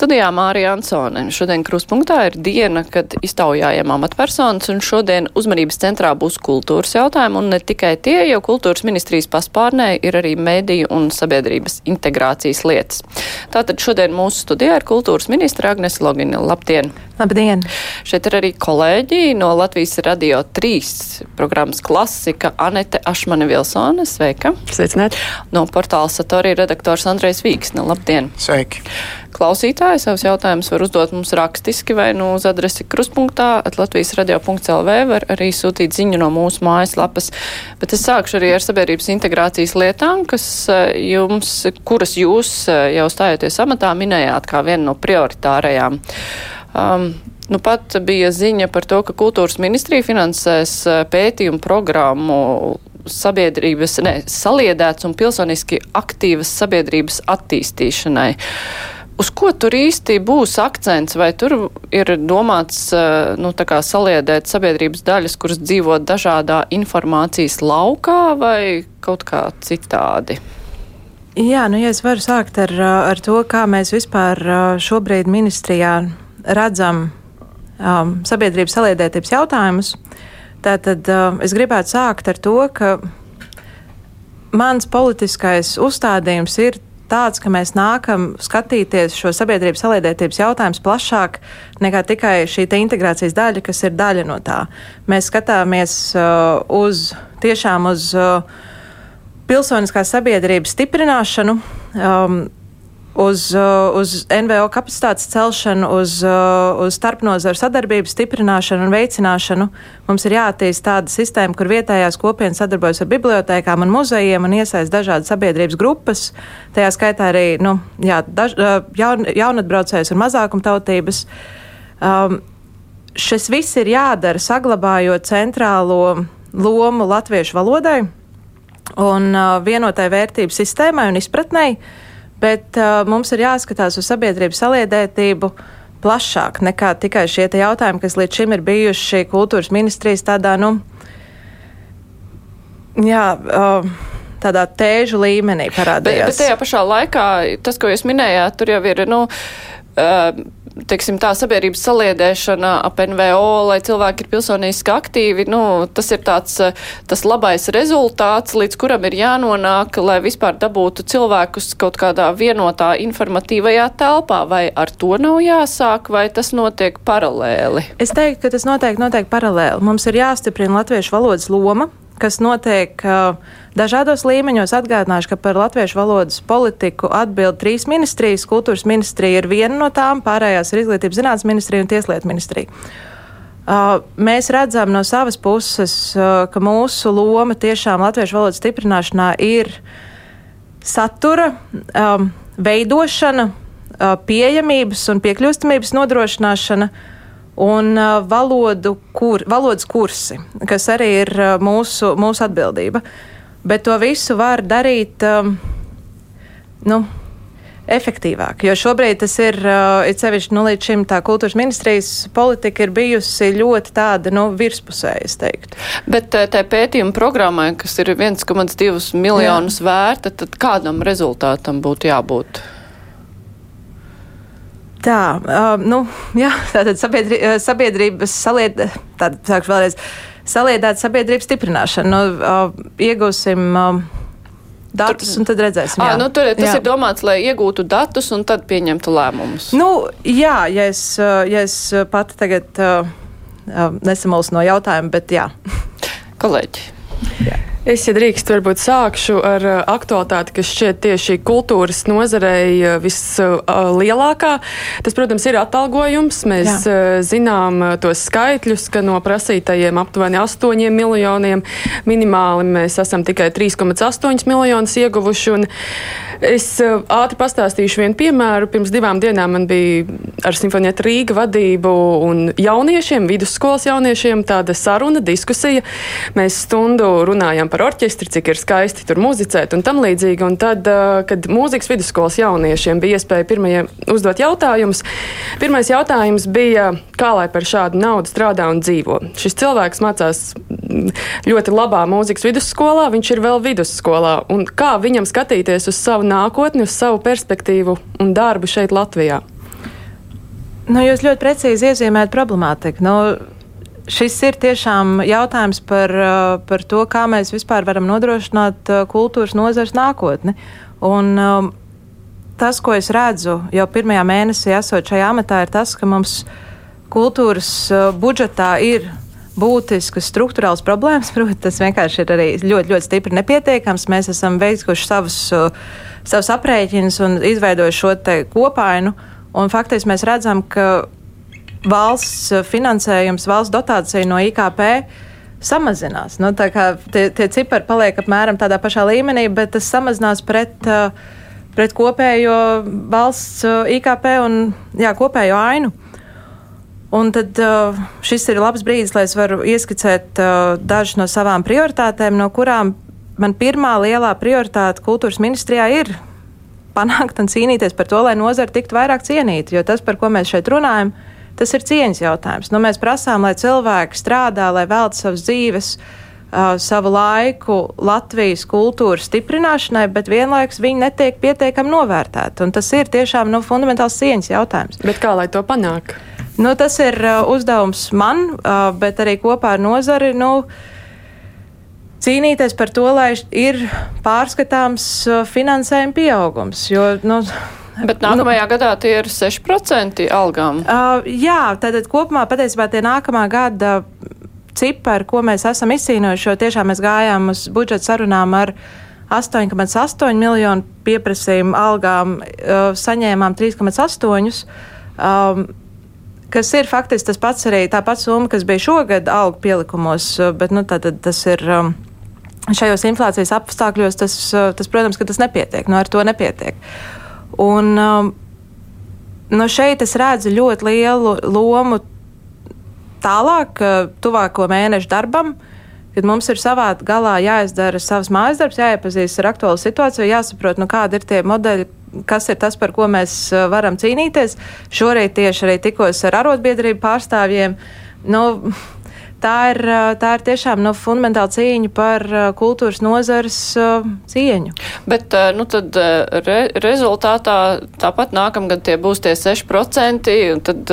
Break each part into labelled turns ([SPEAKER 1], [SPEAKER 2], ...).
[SPEAKER 1] Studijā Mārija Ansone. Šodien kruspunktā ir diena, kad iztaujājam amatpersonas, un šodien uzmanības centrā būs kultūras jautājumi, un ne tikai tie, jo kultūras ministrijas paspārnē ir arī mediju un sabiedrības integrācijas lietas. Tātad šodien mūsu studijā ir kultūras ministra Agnes Logina. Labdien!
[SPEAKER 2] Labdien!
[SPEAKER 1] Šeit ir arī kolēģi no Latvijas Radio 3 programmas klasika Anete Ašmane Vilsone. Sveika!
[SPEAKER 2] Sveicināt!
[SPEAKER 1] No portāla Satorija redaktors Andrejs Vīksne. Labdien!
[SPEAKER 3] Sveiki!
[SPEAKER 1] Klausītāji savus jautājumus var uzdot mums rakstiski vai nu uz adresi kruspunktā Latvijas radio.lv var arī sūtīt ziņu no mūsu mājaslapas. Bet es sākšu arī ar sabiedrības integrācijas lietām, kas jums, kuras jūs jau stājoties amatā minējāt kā vienu no prioritārajām. Um, Nu, pat bija ziņa par to, ka kultūras ministrija finansēs pētījumu programmu sabiedrības, ne, saliedēts un pilsoniski aktīvas sabiedrības attīstīšanai. Uz ko tur īsti būs akcents, vai tur ir domāts nu, saliedēt sabiedrības daļas, kuras dzīvo dažādā informācijas laukā, vai kaut kā citādi?
[SPEAKER 2] Jā, nu, ja es varu sākt ar, ar to, kā mēs vispār šobrīd ministrijā redzam um, sabiedrības saliedētības jautājumus, tad uh, es gribētu sākt ar to, ka mans politiskais uzstādījums ir tāds, ka mēs nākam skatīties šo sabiedrības saliedētības jautājumus plašāk nekā tikai šī integrācijas daļa, kas ir daļa no tā. Mēs skatāmies uh, uz tiešām uz uh, pilsoniskās sabiedrības stiprināšanu. Um, uz, uh, uz NVO kapacitātes celšanu, uz, uh, uz starpnozaru sadarbības stiprināšanu un veicināšanu. Mums ir jāattīst tāda sistēma, kur vietējās kopienas sadarbojas ar bibliotēkām un muzejiem un iesaist dažādas sabiedrības grupas. Tajā skaitā arī nu, jā, daž, uh, jaun, jaunatbraucējs un mazākumtautības. Um, šis viss ir jādara saglabājot centrālo lomu latviešu valodai un uh, vienotai vērtību sistēmai un izpratnei. Uh, bet uh, mums ir jāskatās uz sabiedrības saliedētību plašāk nekā tikai šie jautājumi, kas līdz šim ir bijuši kultūras ministrijas tādā, nu, jā. Uh, tādā tēžu līmenī parādījās.
[SPEAKER 1] Bet, bet tajā pašā laikā tas, ko jūs minējāt, tur jau ir, nu, uh, teiksim, tā sabiedrības saliedēšana ap NVO, lai cilvēki ir pilsoniski aktīvi, nu, tas ir tāds, eh, tas labais rezultāts, līdz kuram ir jānonāk, lai vispār dabūtu cilvēkus kaut kādā vienotā informatīvajā telpā, vai ar to nav jāsāk, vai tas notiek paralēli?
[SPEAKER 2] Es teiktu, ka tas noteikti notiek paralēli. Mums ir jāstiprina latviešu valodas loma, kas notiek dažādos līmeņos. Atgādināšu, ka par latviešu valodas politiku atbild trīs ministrijas. Kultūras ministrija ir viena no tām, pārējās ir izglītības zinātnes ministrija un tieslietu ministrija. Uh, mēs redzam no savas puses, uh, ka mūsu loma tiešām latviešu valodas stiprināšanā ir satura um, veidošana, uh, pieejamības un piekļūstamības nodrošināšana, un valodu kur, valodas kursi, kas arī ir mūsu, mūsu atbildība. Bet to visu var darīt nu, efektīvāk. Jo šobrīd tas ir, it sevišķi, nu, līdz šim tā kultūras ministrijas politika ir bijusi ļoti tāda, nu, virspusēja, es teiktu.
[SPEAKER 1] Bet tā pētījuma programmai, kas ir 1,2 miljonus vērta, tad kādam rezultātam būtu jābūt?
[SPEAKER 2] Tā, uh, nu, jā, tātad sabiedri, sabiedrības salied, tātad, sākšu vēlreiz, saliedēt sabiedrības stiprināšanu. Nu, uh, iegūsim. Uh, Datus, tur, un tad redzēsim.
[SPEAKER 1] À, nu, tur, tas jā. ir domāts, lai iegūtu datus un tad pieņemtu lēmumus.
[SPEAKER 2] Nu, jā, ja es, ja es pati tagad uh, nesamulsu no jautājuma, bet jā.
[SPEAKER 1] Kolēģi.
[SPEAKER 4] Jā. Es, ja drīkst, varbūt sākšu ar uh, aktualitāti, kas šķiet tieši kultūras nozarei uh, vislielākā. Tas, protams, ir atalgojums. Mēs Jā. Uh, zinām tos skaitļus, ka no prasītajiem aptuveni 8 miljoniem minimāli mēs esam tikai 3,8 miljonus ieguvuši. Es ātri pastāstīšu vienu piemēru. Pirms divām dienām man bija ar Simfonietu Rīga vadību un jauniešiem, vidusskolas jauniešiem, tāda saruna, diskusija. Mēs stundu runājām par orķestri, cik ir skaisti tur muzicēt un tam līdzīgi. Un tad, kad mūzikas vidusskolas jauniešiem bija iespēja pirmajiem uzdot jautājumus, pirmais jautājums bija, kā lai par šādu naudu strādā un dzīvo. Šis cilvēks mācās ļoti labā mūzikas vidusskolā, viņš ir vēl vidusskolā. Kā viņam skatīties uz savu nākotni, uz savu perspektīvu un darbu šeit Latvijā?
[SPEAKER 2] Nu, jūs ļoti precīzi iezīmējat problemātiku. Nu, šis ir tiešām jautājums par, uh, par to, kā mēs vispār varam nodrošināt uh, kultūras nozares nākotni. Un, um, tas, ko es redzu jau pirmajā mēnesī, esot šajā amatā, ir tas, ka mums kultūras uh, budžetā ir būtiskas struktūrāls problēmas. Protams, tas vienkārši ir arī ļoti, ļoti stipri nepietiekams. Mēs esam veikuši savus, savus aprēķinus un izveidojuši šo kopainu. Un faktiski mēs redzam, ka valsts finansējums, valsts dotācija no IKP samazinās. Nu, tie, tie cipari paliek apmēram tādā pašā līmenī, bet tas samazinās pret, pret kopējo valsts IKP un jā, kopējo ainu. Un tad šis ir labs brīdis, lai es varu ieskicēt dažas no savām prioritātēm, no kurām man pirmā lielā prioritāte kultūras ministrijā ir panākt un cīnīties par to, lai nozara tiktu vairāk cienīta. Jo tas, par ko mēs šeit runājam, tas ir cieņas jautājums. Nu, mēs prasām, lai cilvēki strādā, lai veltītu savas dzīves. Uh, savu laiku Latvijas kultūras stiprināšanai, bet vienlaikus viņi netiek pietiekami novērtēti. Tas ir tiešām nu, fundamentāls cieņas jautājums.
[SPEAKER 4] Bet kā lai to panāk?
[SPEAKER 2] Nu, tas ir uh, uzdevums man, uh, bet arī kopā ar nozari. Nu, cīnīties par to, lai ir pārskatāms finansējuma pieaugums. Jo, nu,
[SPEAKER 1] Bet nākamajā nu, gadā tie ir 6% algām.
[SPEAKER 2] Uh, jā, tātad kopumā patiesībā tie nākamā gada cipari, ko mēs esam izcīnojuši, jo tiešām mēs gājām uz budžeta sarunām ar 8,8 miljonu pieprasījumu algām, uh, saņēmām 3,8. Um, kas ir faktiski tas pats arī tā pati summa, kas bija šogad algu pielikumos, uh, bet nu, tātad tas ir. Um, šajos inflācijas apstākļos tas, eh, tas protams, ka tas nepietiek. Nu, ar to nepietiek. Un, um, nu, šeit es redzu ļoti lielu lomu tālāk, eh, tuvāko mēnešu darbam, kad mums ir savā galā jāizdara savs mājas darbs, jāiepazīst ar aktuālu situāciju, jāsaprot, nu, kādi ir tie modeļi, kas ir tas, par ko mēs eh, varam cīnīties. Šorīt tieši arī tikos ar arotbiedrību pārstāvjiem. Nu, tā ir, tā ir tiešām nu, fundamentāla cīņa par kultūras nozares cieņu.
[SPEAKER 1] Bet nu, tad re, rezultātā tāpat nākamgad tie būs tie 6%. Tad,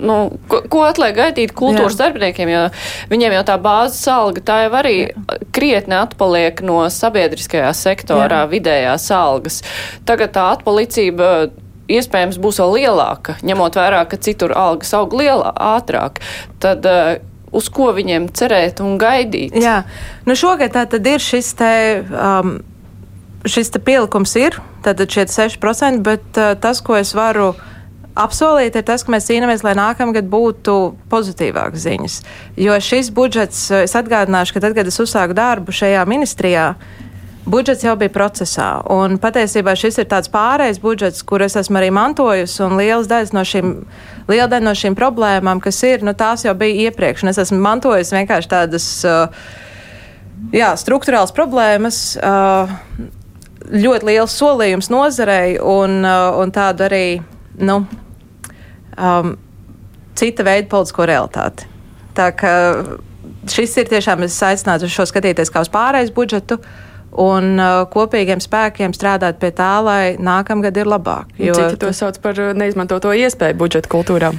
[SPEAKER 1] nu, ko, ko atliek gaidīt kultūras Jā. darbiniekiem, jo viņiem jau tā bāzes alga tā jau arī Jā. krietni atpaliek no sabiedriskajā sektorā Jā. vidējās algas. Tagad tā atpalicība iespējams būs vēl lielāka, ņemot vērā, ka citur algas aug lielā, ātrāk. Tad uz ko viņiem cerēt un gaidīt.
[SPEAKER 2] Jā, nu šogad tā tad ir šis te. Um, Šis pielikums ir, tātad šie 6%, bet uh, tas, ko es varu apsolīt, ir tas, ka mēs cīnāmies, lai nākamgad būtu pozitīvākas ziņas. Jo šis budžets, es atgādināšu, ka tad, kad es uzsāku darbu šajā ministrijā, uh, budžets jau bija procesā. Un patiesībā šis ir tāds pārējais budžets, kur es esmu arī mantojusi, un liela daļa no šīm, liela daļa no šīm problēmām, kas ir, nu, tās jau bija iepriekš. Un es esmu mantojusi vienkārši tādas uh, jā, struktūrāls problēmas. Uh, ļoti liels solījums nozarei un, uh, un tādu arī nu, um, cita veida politisko realitāti. Tā kā šis ir tiešām, es aicinātu šo skatīties kā uz pārējais budžetu. Uh, un uh, kopīgiem spēkiem strādāt pie tā, lai nākamgad ir labāk.
[SPEAKER 4] Jo Citi to sauc par uh, neizmantoto iespēju budžeta kultūrā.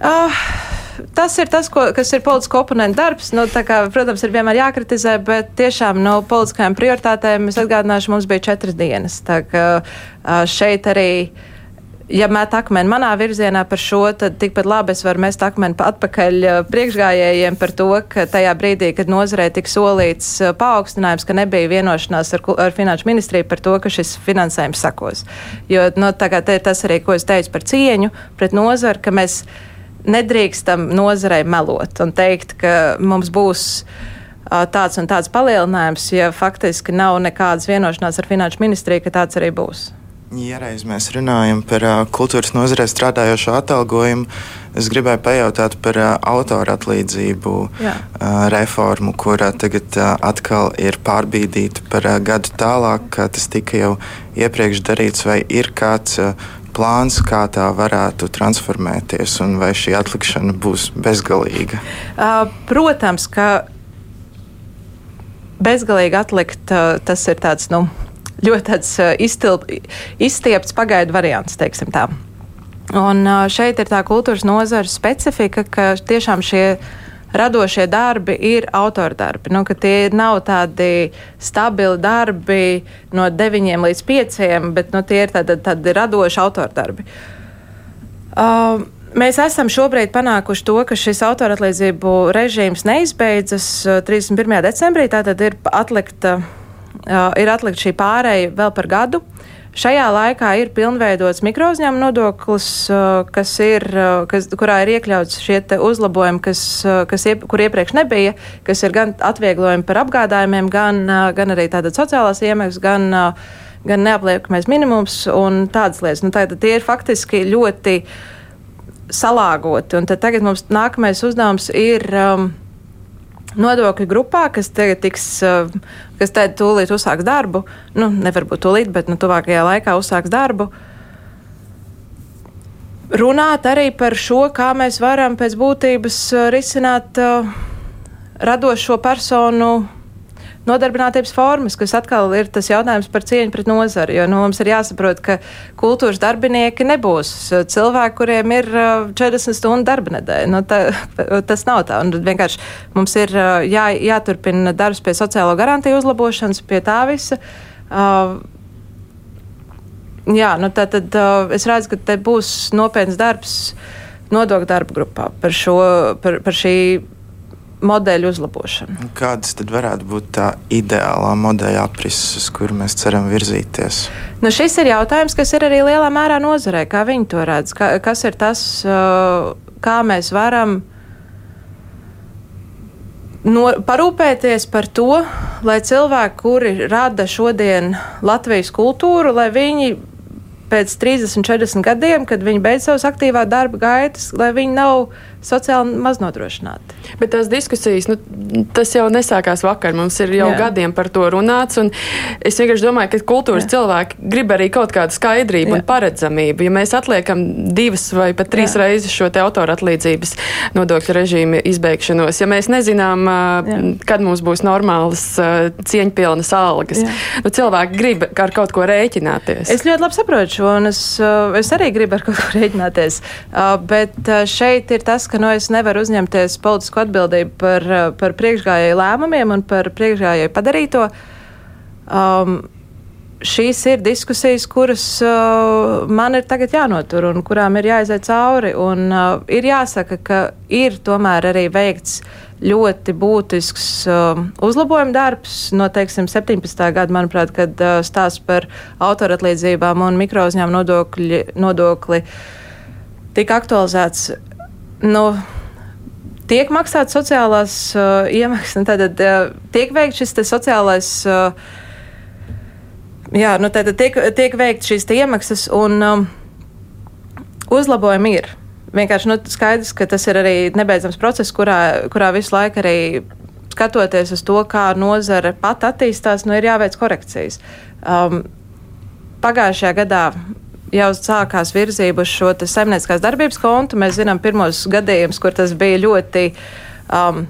[SPEAKER 2] Uh, tas ir tas, ko, kas ir politisko oponentu darbs. Nu, kā, protams, ir vienmēr jākritizē, bet tiešām no politiskajām prioritātēm es atgādināšu, mums bija četras dienas. Tā kā uh, šeit arī ja met akmeni manā virzienā par šo, tad tikpat labi es varu mest akmeni atpakaļ eh, priekšgājējiem par to, ka tajā brīdī, kad nozarē tika solīts eh, paaugstinājums, ka nebija vienošanās ar, ar Finanšu ministriju par to, ka šis finansējums sakos. Jo no, nu, tagad ir tas arī, ko es teicu par cieņu pret nozaru, ka mēs nedrīkstam nozarei melot un teikt, ka mums būs tāds un tāds palielinājums, ja faktiski nav nekādas vienošanās ar Finanšu ministriju, ka tāds arī būs.
[SPEAKER 3] Ja reiz mēs runājam par uh, kultūras nozarē strādājošo atalgojumu, es gribēju pajautāt par uh, autora atlīdzību uh, reformu, kura tagad uh, atkal ir pārbīdīta par uh, gadu tālāk, kā tas tika jau iepriekš darīts, vai ir kāds uh, plāns, kā tā varētu transformēties, un vai šī atlikšana būs bezgalīga?
[SPEAKER 2] Uh, protams, ka bezgalīgi atlikt, tas ir tāds, nu, ļoti tāds iztilp, izstiepts pagaidu variants, teiksim tā. Un šeit ir tā kultūras nozara specifika, ka tiešām šie radošie darbi ir autordarbi. Nu, tie nav tādi stabili darbi no 9 līdz 5, bet nu, tie ir tādi, tādi radoši autordarbi. Uh, Mēs esam šobrīd panākuši to, ka šis autoratlīdzību režīms neizbeidzas 31. decembrī. Tātad ir atlikta, ir atlikta šī pārēja vēl par gadu. Šajā laikā ir pilnveidots mikrouzņēmuma nodoklis, kas ir, kas, kurā ir iekļauts šie uzlabojumi, kas, kas iep, kur iepriekš nebija, kas ir gan atvieglojumi par apgādājumiem, gan, gan arī tātad sociālās iemaksas, gan, gan neapliekamais minimums un tādas lietas. Nu, tātad tie ir faktiski ļoti salāgoti. Un tad tagad mums nākamais uzdevums ir. Um, Nodokļu grupā, kas tagad tiks, uh, kas tagad tūlīt uzsāks darbu, nu, nevar būt tūlīt, bet nu, tuvākajā laikā uzsāks darbu, runāt arī par šo, kā mēs varam pēc būtības uh, risināt uh, radošo personu nodarbinātības formas, kas atkal ir tas jautājums par cieņu pret nozari. Jo nu, mums ir jāsaprot, ka kultūras darbinieki nebūs cilvēki, kuriem ir 40 stundu darba nedēļa. Nu, tā, tas nav tā. Un vienkārši mums ir jā, jāturpina darbs pie sociālo garantiju uzlabošanas, pie tā visa. Uh, jā, nu tā tad uh, es redzu, ka te būs nopietns darbs nodokļu darba grupā par, šo, par, par šī modeļu uzlabošanu.
[SPEAKER 3] Kādas tad varētu būt tā ideālā modeļa aprises, uz kuru mēs ceram virzīties?
[SPEAKER 2] Nu, šis ir jautājums, kas ir arī lielā mērā nozarē, kā viņi to redz. Kā, kas ir tas, kā mēs varam no, parūpēties par to, lai cilvēki, kuri rada šodien Latvijas kultūru, lai viņi pēc 30, 40 gadiem, kad viņi beidz savus aktīvā darba gaitas, lai viņi nav sociāli maznodrošināti.
[SPEAKER 4] Bet tās diskusijas, nu, tas jau nesākās vakar. Mums ir jau Jā. gadiem par to runāts. Es vienkārši domāju, ka kultūras Jā. cilvēki grib arī kaut kādu skaidrību Jā. un paredzamību. Ja mēs atliekam divas vai pat trīs Jā. reizes šo autora atlīdzības nodokļu režīmu izbeigšanos, ja mēs nezinām, Jā. kad mums būs normālas cieņpilnas algas, Jā. nu, cilvēki grib ar kaut ko rēķināties.
[SPEAKER 2] Es ļoti labi saprotu šo, un es, es arī gribu ar kaut ko rēķināties. Bet šeit ir tas, ka nu, es nevaru uzņemties politisku atbildību par, par priekšgājēju lēmumiem un par priekšgājēju padarīto. Um, šīs ir diskusijas, kuras uh, man ir tagad jānotur un kurām ir jāiziet cauri. Un, uh, ir jāsaka, ka ir tomēr arī veikts ļoti būtisks uh, uzlabojuma darbs no teiksim, 17. gada, manuprāt, kad uh, stāsts par autoratlīdzībām un mikrouzņēmumu nodokļi, nodokli tika aktualizēts nu, tiek maksāts sociālās uh, iemaksas, tad uh, tiek veikts šis sociālais. Uh, jā, nu, tad tiek, tiek veikts šīs iemaksas un um, uzlabojumi ir. Vienkārši nu, skaidrs, ka tas ir arī nebeidzams process, kurā, kurā visu laiku arī skatoties uz to, kā nozare pat attīstās, nu, ir jāveic korekcijas. Um, pagājušajā gadā jau sākās virzība uz šo saimnieciskās darbības kontu. Mēs zinām pirmos gadījumus, kur tas bija ļoti. Um,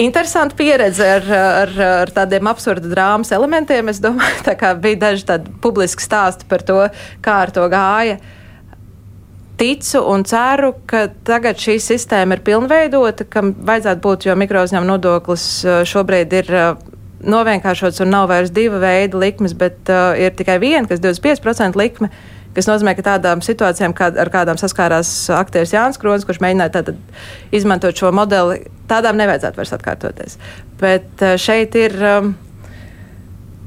[SPEAKER 2] Interesanti pieredze ar, ar, ar tādiem absurda drāmas elementiem. Es domāju, ka bija daži tādi publiski stāsti par to, kā ar to gāja. Ticu un ceru, ka tagad šī sistēma ir pilnveidota, kam vajadzētu būt, jo mikrouzņēmuma nodoklis uh, šobrīd ir uh, novienkāršots un nav vairs divu veidu likmes, bet uh, ir tikai viena, kas ir 25% likme. Uh, kas nozīmē, ka tādām situācijām, kā, ar kādām saskārās aktieris Jānis Kronis, kurš mēģināja tātad, izmantot šo modeli, tādām nevajadzētu vairs atkārtoties. Bet eh, šeit ir. Um,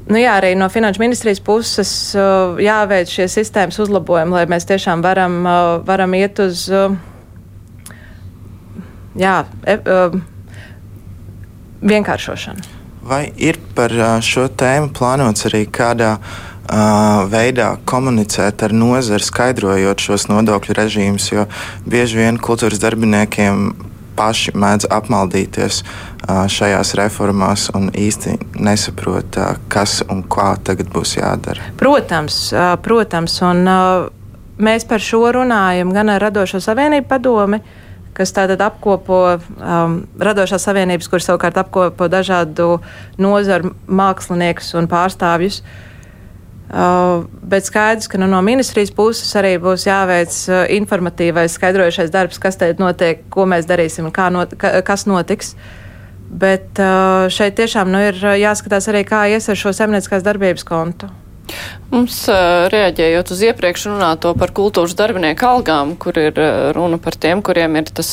[SPEAKER 2] Nu jā, arī no finanšu ministrijas puses uh, jāveic šie sistēmas uzlabojumi, lai mēs tiešām varam, uh, varam iet uz uh, jā, e, vienkāršošanu.
[SPEAKER 3] Vai ir par šo tēmu plānots arī kādā uh, veidā komunicēt ar nozari, skaidrojot šos nodokļu režīmus, jo bieži vien kultūras darbiniekiem paši mēdz apmaldīties šajās reformās un īsti nesaprot, kas un kā tagad būs jādara.
[SPEAKER 2] Protams, protams un mēs par šo runājam gan ar Radošo savienību padomi, kas tātad apkopo um, radošās savienības, kuras savukārt apkopo dažādu nozaru māksliniekus un pārstāvjus. Uh, bet skaidrs, ka nu, no ministrijas puses arī būs jāveic uh, informatīvais, skaidrojušais darbs, kas te notiek, ko mēs darīsim not, ka, kas notiks. Bet uh, šeit tiešām nu, ir jāskatās arī, kā ies ar šo zemnieciskās darbības kontu.
[SPEAKER 1] Mums reaģējot uz iepriekš runāto par kultūras darbinieku algām, kur ir runa par tiem, kuriem ir tas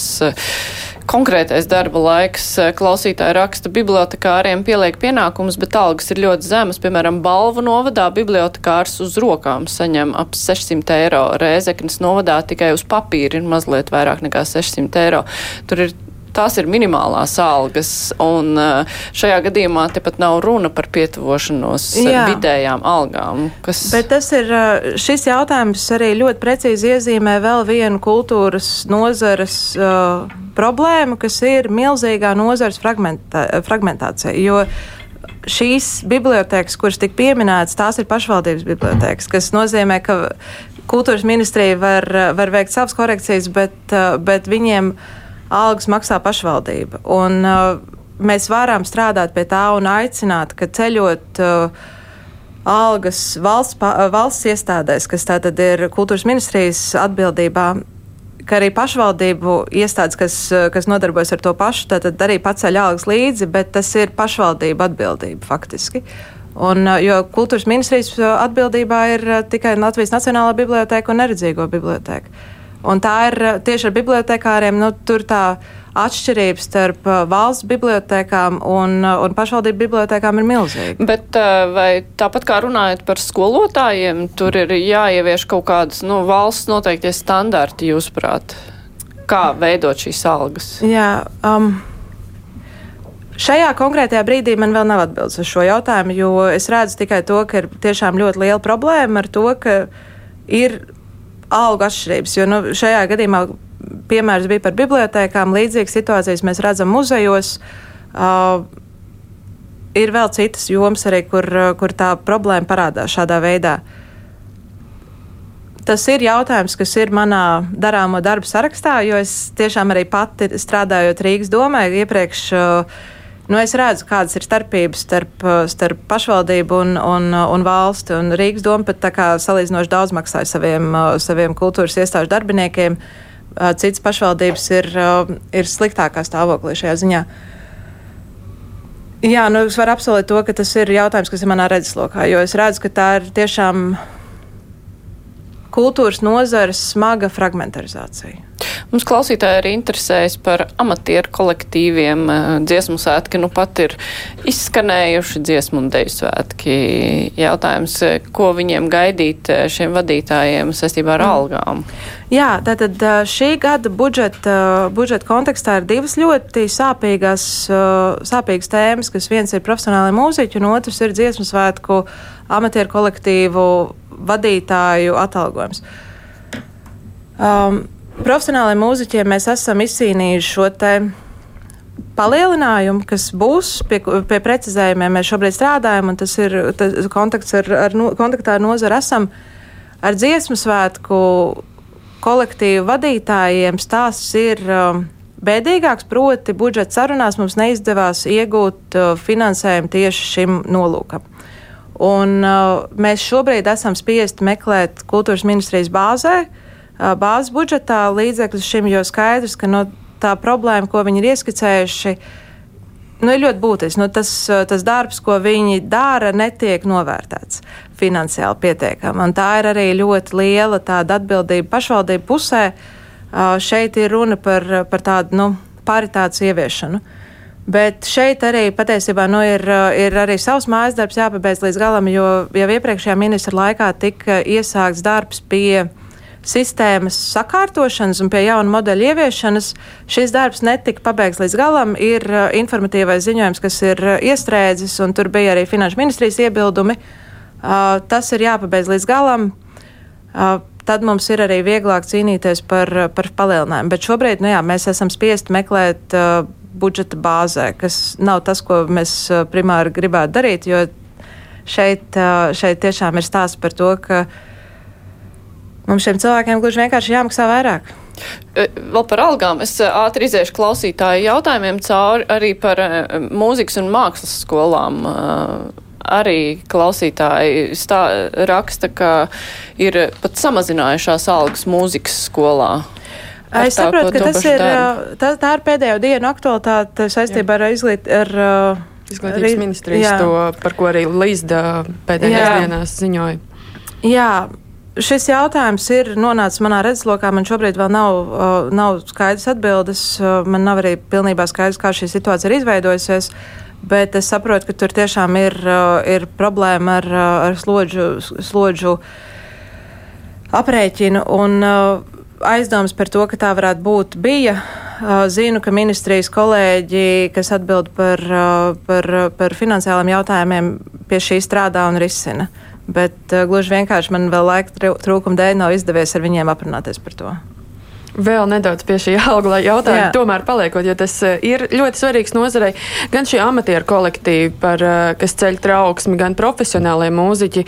[SPEAKER 1] konkrētais darba laiks, klausītāji raksta, bibliotekāriem pieliek pienākumus, bet algas ir ļoti zemas. Piemēram, Balvu novadā bibliotekārs uz rokām saņem ap 600 eiro, Rēzeknes novadā tikai uz papīra ir mazliet vairāk nekā 600 eiro. Tur ir tās ir minimālās algas, un eh, šajā gadījumā tepat nav runa par pietuvošanos Jā. vidējām algām. Kas...
[SPEAKER 2] Bet tas ir, eh, šis jautājums arī ļoti precīzi iezīmē vēl vienu kultūras nozares uh, problēmu, kas ir milzīgā nozares fragmentā, fragmentācija. Jo šīs bibliotekas, kuras tika pieminētas, tās ir pašvaldības bibliotekas, kas nozīmē, ka kultūras ministrija var, var veikt savas korekcijas, bet, bet viņiem uh, algas maksā pašvaldība. Un, uh, mēs varam strādāt pie tā un aicināt, ka ceļot uh, algas valsts, valsts iestādēs, kas tātad ir kultūras ministrijas atbildībā, ka arī pašvaldību iestādes, kas, kas nodarbojas ar to pašu, tad arī paceļ algas līdzi, bet tas ir pašvaldību atbildība faktiski. Un, uh, jo kultūras ministrijas atbildībā ir tikai Latvijas Nacionālā biblioteka un neredzīgo biblioteka. Un tā ir eh, tieši ar bibliotekāriem. Nu, tur tā atšķirība starp eh, valsts bibliotekām un, eh, un pašvaldību bibliotekām ir milzīga.
[SPEAKER 1] Bet vai tāpat kā runājot par skolotājiem, tur ir jāievieš kaut kādas nu, valsts noteiktie standarti, jūsuprāt? Kā veidot šīs algas?
[SPEAKER 2] Jā, um, Šajā konkrētajā brīdī man vēl nav atbildes uz šo jautājumu, jo es redzu tikai to, ka ir tiešām ļoti liela problēma ar to, ka ir algu atšķirības. Jo nu, šajā gadījumā piemērs bija par bibliotekām, līdzīgas situācijas mēs redzam muzejos. Uh, ir vēl citas jomas, arī, kur, kur tā problēma parādās šādā veidā. Tas ir jautājums, kas ir manā darāmo darbu sarakstā, jo es tiešām arī pati strādājot Rīgas domē, iepriekš uh, Nu, es redzu, kādas ir starpības starp, starp pašvaldību un, un, un valsti. Un Rīgas doma pat salīdzinoši daudz maksāja saviem, saviem kultūras iestāžu darbiniekiem. Citas pašvaldības ir, ir sliktākā stāvoklī šajā ziņā. Jā, nu, es varu apsolīt to, ka tas ir jautājums, kas ir manā redzeslokā, jo es redzu, ka tā ir tiešām kultūras nozares smaga fragmentarizācija.
[SPEAKER 1] Mums klausītāji arī interesējas par amatieru kolektīviem. Eh, dziesmu svētki nu pat ir izskanējuši dziesmu un deju svētki. Jautājums, eh, ko viņiem gaidīt eh, šiem vadītājiem saistībā ar mm. algām?
[SPEAKER 2] Jā, tātad šī gada budžeta, budžeta kontekstā ir divas ļoti sāpīgas, sāpīgas tēmas, kas viens ir profesionāli mūziķi un otrs ir dziesmu svētku amatieru kolektīvu vadītāju atalgojums. Um, profesionāliem mūziķiem mēs esam izcīnījuši šo te palielinājumu, kas būs pie, pie precizējumiem. Mēs šobrīd strādājam, un tas ir tas kontakts ar, ar, kontaktā ar nozari esam ar dziesmu svētku kolektīvu vadītājiem. Stāsts ir um, bēdīgāks, proti budžeta sarunās mums neizdevās iegūt uh, finansējumu tieši šim nolūkam. Un, uh, mēs šobrīd esam spiesti meklēt kultūras ministrijas bāzē, uh, bāzes budžetā līdzekļus šim, jo skaidrs, ka no, tā problēma, ko viņi ir ieskicējuši, nu, ir ļoti būtisks. Nu, tas, tas darbs, ko viņi dara, netiek novērtēts finansiāli pietiekami. Un tā ir arī ļoti liela atbildība pašvaldību pusē. Šeit ir runa par, par tādu nu, paritātes ieviešanu. Bet šeit arī patiesībā nu, ir, ir arī savs mājas darbs jāpabeidz līdz galam, jo jau iepriekšējā ministra laikā tika iesākts darbs pie sistēmas sakārtošanas un pie jaunu modeļu ieviešanas šis darbs netika pabeigts līdz galam. Ir uh, informatīvais ziņojums, kas ir uh, iestrēdzis, un tur bija arī Finanšu ministrijas iebildumi. Uh, tas ir jāpabeidz līdz galam. Tad mums ir arī vieglāk cīnīties par, par palielinājumu. Bet šobrīd nu jā, mēs esam spiesti meklēt uh, budžeta bāzē, kas nav tas, ko mēs primāri gribētu darīt, jo šeit, uh, šeit tiešām ir stāsts par to, ka uh, Mums šiem cilvēkiem gluži vienkārši jāmaksā vairāk.
[SPEAKER 1] Vēl par algām. Es ātri iziešu klausītāju jautājumiem cauri arī par mūzikas un mākslas skolām. Arī klausītāji stā, raksta, ka ir pat samazinājušās algas mūzikas skolā.
[SPEAKER 2] Ar es saprotu, ka tas ir, tā, tā ir pēdējo dienu aktualitāte saistībā ar izglīt, ar
[SPEAKER 4] Izglītības arī, ministrijas jā. to, par ko arī Līsda pēdējās dienās ziņoja.
[SPEAKER 2] Jā, šis jautājums ir nonācis manā redzeslokā. Man šobrīd vēl nav, nav skaidrs atbildes. Man nav arī pilnībā skaidrs, kā šī situācija ir izveidojusies. Bet es saprotu, ka tur tiešām ir, ir problēma ar, ar slodžu, slodžu aprēķinu. Un, aizdomas par to, ka tā varētu būt, bija. Zinu, ka ministrijas kolēģi, kas atbild par, par, par finansiāliem jautājumiem, pie šī strādā un risina. Uh, bet uh, gluži vienkārši man vēl laika trūkuma dēļ nav izdevies ar viņiem aprunāties par to.
[SPEAKER 4] Vēl nedaudz pie šī alga jautājuma, Jā. tomēr paliekot, jo tas eh, ir ļoti svarīgs nozarei. Gan šī amatieru kolektīva, par, eh, kas ceļ trauksmi, gan profesionālie mūziķi.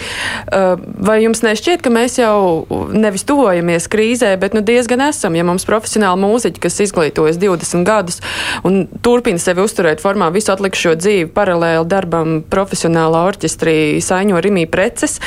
[SPEAKER 4] Vai jums nešķiet, ka mēs jau nevis tuvojamies krīzē, bet nu, diezgan esam, ja mums profesionāli mūziķi, kas izglītojas 20 gadus un turpina sevi uzturēt formā visu atlikušo dzīvi paralēli darbam profesionālā orķestrī Saiņo Rimī preces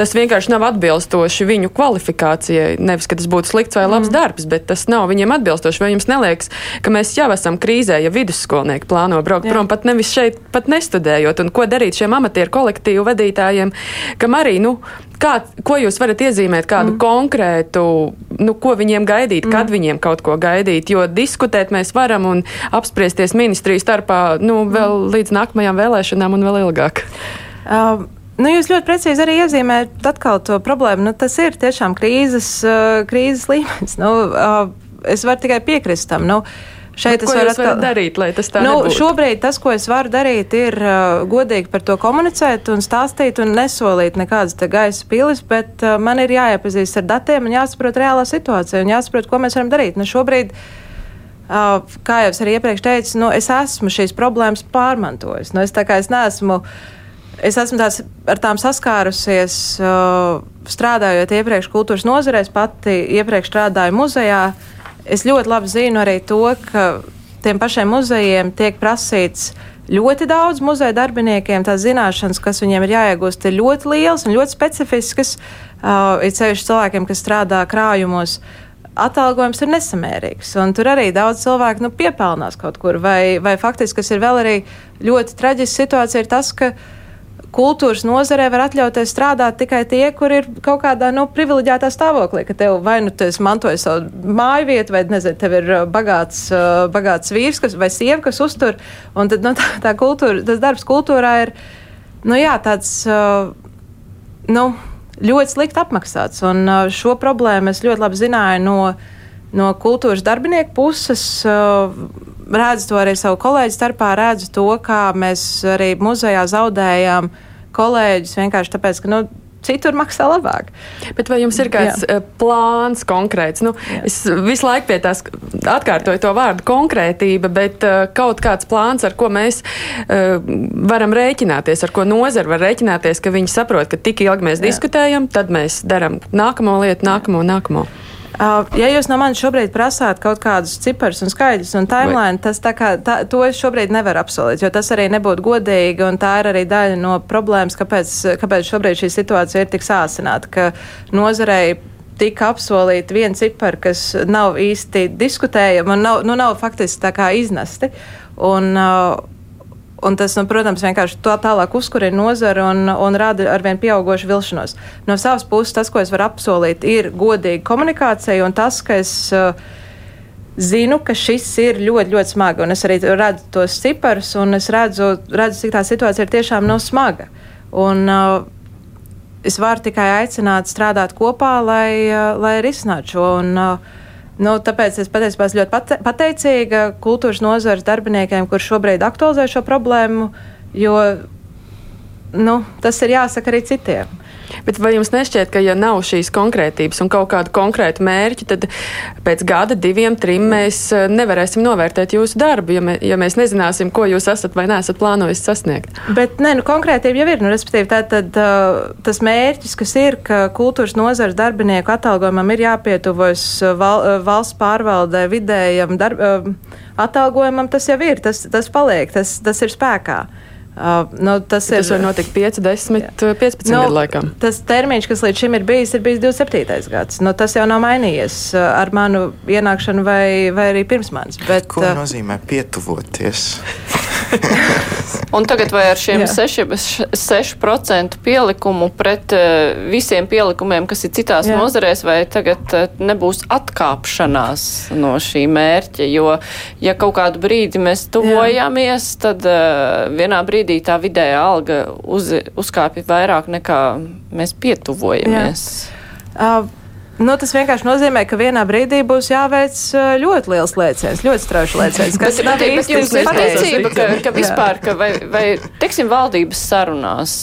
[SPEAKER 4] tas vienkārši nav atbilstoši viņu kvalifikācijai. Nevis, ka tas būtu slikts vai labs mm. darbs, bet tas nav viņiem atbilstoši. Vai jums neliekas, ka mēs jau esam krīzē, ja vidusskolnieki plāno braukt Jā. prom, pat nevis šeit, pat nestudējot, un ko darīt šiem amatieru kolektīvu vadītājiem, kam arī, nu, Kā, ko jūs varat iezīmēt, kādu mm. konkrētu, nu, ko viņiem gaidīt, mm. kad viņiem kaut ko gaidīt? Jo diskutēt mēs varam un apspriesties ministriju starpā nu, vēl mm. līdz nākamajām vēlēšanām un vēl ilgāk.
[SPEAKER 2] Um. Nu, jūs ļoti precīzi arī iezīmējat atkal to problēmu. Nu, tas ir tiešām krīzes, uh, krīzes līmenis. Nu, uh, es varu tikai piekrist tam. Nu,
[SPEAKER 4] Šeit es varu atkal... darīt, lai tas tā
[SPEAKER 2] nu,
[SPEAKER 4] nebūtu.
[SPEAKER 2] Šobrīd tas, ko es varu darīt, ir uh, godīgi par to komunicēt un stāstīt un nesolīt nekādas gaisa pilis, bet uh, man ir jāiepazīst ar datiem un jāsaprot reālā situācija un jāsaprot, ko mēs varam darīt. Nu, šobrīd, uh, kā jau es arī iepriekš teicu, nu, es esmu šīs problēmas pārmantojis. Nu, es tā kā es neesmu. Uh, es esmu tās, ar tām saskārusies, uh, strādājot iepriekš kultūras nozarēs, pati iepriekš strādāju muzejā. Es ļoti labi zinu arī to, ka tiem pašiem muzejiem tiek prasīts ļoti daudz muzeja darbiniekiem. Tās zināšanas, kas viņiem ir jāiegūst, ir ļoti lielas un ļoti specifiskas. Uh, ir sevišķi cilvēkiem, kas strādā krājumos. Atalgojums ir nesamērīgs, un tur arī daudz cilvēku nu, piepelnās kaut kur. Vai, vai faktiski, kas ir vēl arī ļoti traģiska situācija, ir tas, ka uh, kultūras nozarē var atļauties strādāt tikai tie, kur ir kaut kādā nu, privileģētā stāvoklī, ka tev vai nu tas mantoja savu māju vietu, vai nezinu, tev ir uh, bagāts, uh, bagāts vīrs kas, vai sieva, kas uztur. Un tad nu, tā, tā kultūra, tas darbs kultūrā ir nu, jā, tāds. Uh, nu, ļoti slikti apmaksāts. Un šo problēmu es ļoti labi zināju no, no kultūras darbinieku puses redzu to arī savu kolēģu starpā, redzu to, kā mēs arī muzejā zaudējām kolēģus vienkārši tāpēc, ka. Nu, citur maksā labāk.
[SPEAKER 4] Bet vai jums ir kāds Jā. Eh, plāns konkrēts? Nu, Jā. es visu laiku pie tās atkārtoju to vārdu konkrētība, bet uh, kaut kāds plāns, ar ko mēs uh, varam rēķināties, ar ko nozara var rēķināties, ka viņi saprot, ka tik ilgi mēs Jā. diskutējam, tad mēs darām nākamo lietu, nākamo, nākamo.
[SPEAKER 2] Uh, ja jūs no manis šobrīd prasāt kaut kādus ciparus un skaidrus un timeline, tas tā kā, tā, to es šobrīd nevaru apsolīt, jo tas arī nebūtu godīgi un tā ir arī daļa no problēmas, kāpēc, kāpēc šobrīd šī situācija ir tik sāsināta, ka nozarei tika apsolīti viena cipara, kas nav īsti diskutējama un nav, nu, nav faktiski tā kā iznesti. Un, uh, Un tas, nu, protams, vienkārši tā tālāk uzkurina nozari un, un rada arvien pieaugušu vilšanos. No savas puses, tas, ko es varu apsolīt, ir godīga komunikācija un tas, ka es uh, zinu, ka šis ir ļoti, ļoti smagi. Un es arī redzu tos ciparus, un es redzu, redzu cik tā situācija ir tiešām no smaga. Un, uh, es varu tikai aicināt strādāt kopā, lai, uh, lai risinātu šo. Un, uh, Nu, tāpēc es patiesībā esmu ļoti pateicīga kultūras nozares darbiniekiem, kurš šobrīd aktualizē šo problēmu, jo nu, tas ir jāsaka arī citiem.
[SPEAKER 4] Bet vai jums nešķiet, ka ja nav šīs konkrētības un kaut kāda konkrēta mērķa, tad pēc gada, diviem, trim mēs eh, nevarēsim novērtēt jūsu darbu, ja, mē, ja mēs nezināsim, ko jūs esat vai neesat plānojis sasniegt?
[SPEAKER 2] Bet, nē, nu, konkrētība jau ir, nu, respektīvi, tā tad tas mērķis, kas ir, ka kultūras nozares darbinieku atalgojumam ir jāpietuvojas val, valsts pārvaldē vidējam darb, atalgojumam, tas jau ir, tas, tas paliek, tas, tas ir spēkā.
[SPEAKER 4] Uh, nu, tas, tas ir, var notikt 5, 10, 15 nu, gadu laikā.
[SPEAKER 2] Tas termiņš, kas līdz šim ir bijis, ir bijis 27. gads. Nu, tas jau nav mainījies uh, ar manu ienākšanu vai, vai arī pirms manis.
[SPEAKER 3] Bet, Ko uh, nozīmē pietuvoties?
[SPEAKER 1] Un tagad vai ar šiem 6%, 6 pielikumu pret uh, visiem pielikumiem, kas ir citās Jā. nozarēs, vai tagad uh, nebūs atkāpšanās no šī mērķa? Jo, ja kaut kādu brīdi mēs tuvojamies, Jā. tad uh, vienā brīdī tā vidējā alga uz, uzkāpja vairāk nekā mēs pietuvojamies. Jā.
[SPEAKER 2] Uh, Nu, tas vienkārši nozīmē, ka vienā brīdī būs jāveic ļoti liels lēciens, ļoti strauji lēciens.
[SPEAKER 1] Kas bet, jums ir pateicība, ka, ka vispār, ka vai, vai, teiksim, valdības sarunās,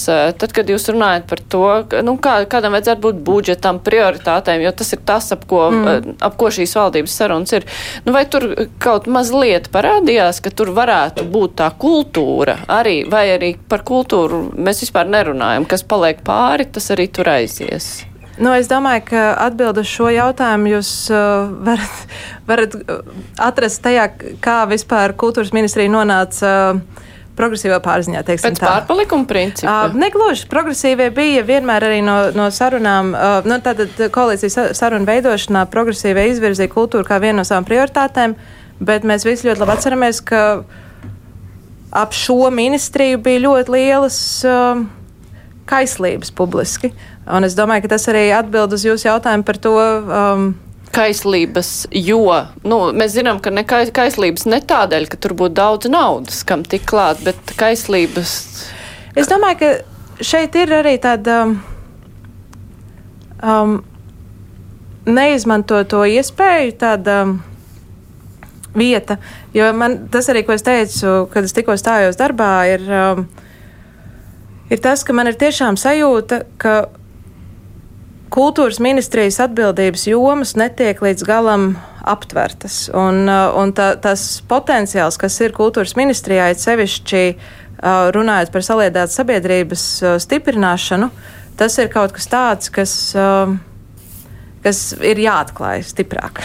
[SPEAKER 1] tad, kad jūs runājat par to, ka, nu, kā, kādam vajadzētu būt budžetam, prioritātēm, jo tas ir tas, ap ko, mm. ap ko šīs valdības sarunas ir. Nu, vai tur kaut mazliet parādījās, ka tur varētu būt tā kultūra arī, vai arī par kultūru mēs vispār nerunājam, kas paliek pāri, tas arī tur aizies?
[SPEAKER 2] Nu, es domāju, ka atbildi uz šo jautājumu jūs uh, varat, varat uh, atrast tajā, kā vispār kultūras ministrija nonāca. Uh, progresīvā pārziņā. Pēc
[SPEAKER 1] tā. pārpalikuma principa?
[SPEAKER 2] Uh, negluži. Progresīvie bija vienmēr arī no, no sarunām, uh, nu, tātad koalīcijas sarunu veidošanā progresīvie izvirzīja kultūru kā vienu no savām prioritātēm, bet mēs visi ļoti labi atceramies, ka ap šo ministriju bija ļoti lielas uh, kaislības publiski. Un es domāju, ka tas arī atbild uz jūsu jautājumu par to. Um,
[SPEAKER 1] Kaislības, jo nu, mēs zinām, ka ne kaislības ne tādēļ, ka tur būtu daudz naudas, kam tik klāt, bet kaislības.
[SPEAKER 2] Es domāju, ka šeit ir arī tāda um, um, neizmanto to iespēju, tāda um, vieta. Jo man tas arī, ko es teicu, kad es tikko stājos darbā, ir, um, ir tas, ka man ir tiešām sajūta, ka kultūras ministrijas atbildības jomas netiek līdz galam aptvertas. Un, uh, un tā, tas potenciāls, kas ir kultūras ministrijā, ir sevišķi uh, runājot par saliedētas sabiedrības uh, stiprināšanu, tas ir kaut kas tāds, kas kas ir jāatklāj stiprāk.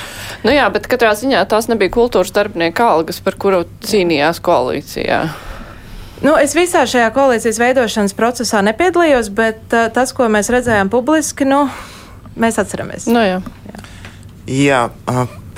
[SPEAKER 1] Nu jā, bet katrā ziņā tās nebija kultūras darbinieka algas, par kuru cīnījās koalīcijā.
[SPEAKER 2] Nu, es visā šajā koalīcijas veidošanas procesā nepiedalījos, bet uh, tas, ko mēs redzējām publiski, nu, mēs atceramies.
[SPEAKER 1] Nu, jā. Jā.
[SPEAKER 3] jā,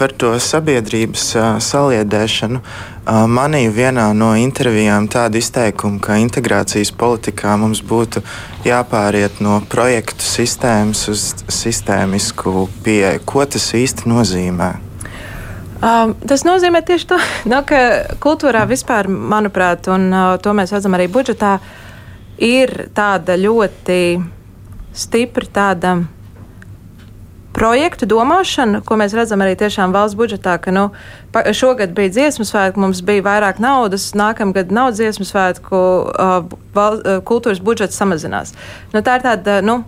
[SPEAKER 3] par to sabiedrības uh, saliedēšanu. Uh, manī vienā no intervijām tāda izteikuma, ka integrācijas politikā mums būtu jāpāriet no projektu sistēmas uz sistēmisku pieeju. Ko tas īsti nozīmē?
[SPEAKER 2] Um, tas nozīmē tieši to, no, ka kultūrā vispār, manuprāt, un uh, to mēs redzam arī budžetā, ir tāda ļoti stipra tāda projektu domāšana, ko mēs redzam arī valsts budžetā, ka nu, šogad bija dziesmu svētki, mums bija vairāk naudas, nākamgad nav dziesmu svētku, val, kultūras budžets samazinās. Nu, tā ir tāda, nu,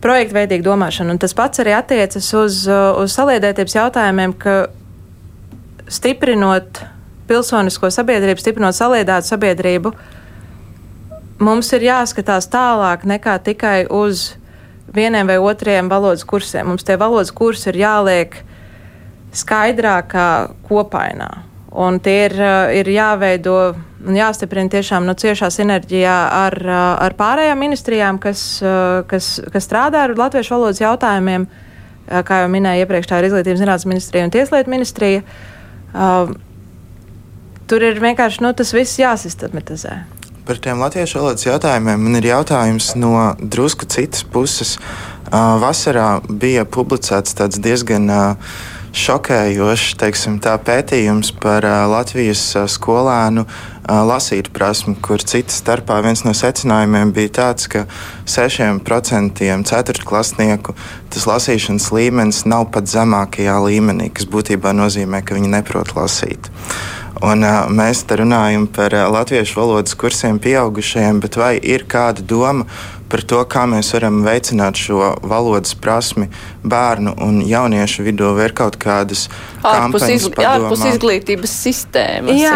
[SPEAKER 2] projekta veidīga domāšana, un tas pats arī attiecas uz, uz saliedētības jautājumiem, ka stiprinot pilsonisko sabiedrību, stiprinot saliedētu sabiedrību, mums ir jāskatās tālāk nekā tikai uz vieniem vai otriem valodas kursiem. Mums tie valodas kursi ir jāliek skaidrākā kopainā. Un tie ir, ir jāveido un jāstiprina tiešām no nu, ciešā sinerģijā ar, ar pārējām ministrijām, kas, kas, kas strādā ar latviešu valodas jautājumiem. Kā jau minēju iepriekš, tā ir Izglītības zinātnes ministrija un Tieslietu ministrija. Uh, Uh, tur ir vienkārši nu, tas viss jāsistematizē.
[SPEAKER 3] Par tiem latviešu valodas jautājumiem man ir jautājums no drusku citas puses. Uh, vasarā bija publicēts tāds diezgan uh, šokējošs teiksim, pētījums par Latvijas skolēnu lasīt prasmu, kur citas starpā viens no secinājumiem bija tāds, ka 6% ceturtklasnieku tas lasīšanas līmenis nav pat zemākajā līmenī, kas būtībā nozīmē, ka viņi neprot lasīt. Un, uh, mēs te runājam par uh, latviešu valodas kursiem pieaugušajiem, bet vai ir kāda doma par to, kā mēs varam veicināt šo valodas prasmi bērnu un jauniešu vidū, vai ir kaut kādas ārpus, izgl
[SPEAKER 1] ārpus izglītības sistēmas. Jā,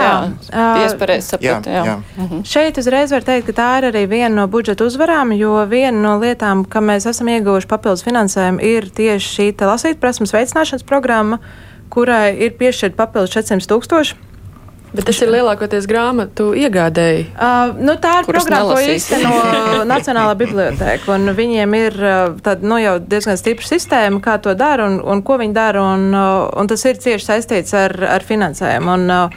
[SPEAKER 1] jā, jā. jā.
[SPEAKER 2] Mhm. Šeit uzreiz var teikt, ka tā ir arī viena no budžeta uzvarām, jo viena no lietām, ka mēs esam ieguvuši papildus finansējumu, ir tieši šī lasīt prasmes veicināšanas programma, kurai ir piešķirt papildus 400 tūkstoši.
[SPEAKER 4] Bet tas ir lielākoties grāmatu iegādēji.
[SPEAKER 2] Uh, nu, tā ir programma, ko īsteno Nacionālā biblioteka. Viņiem ir uh, tāda nu, jau diezgan stipra sistēma, kā to dara un, un ko viņi dara. Un, uh, un tas ir cieši saistīts ar, ar finansējumu. Un, uh,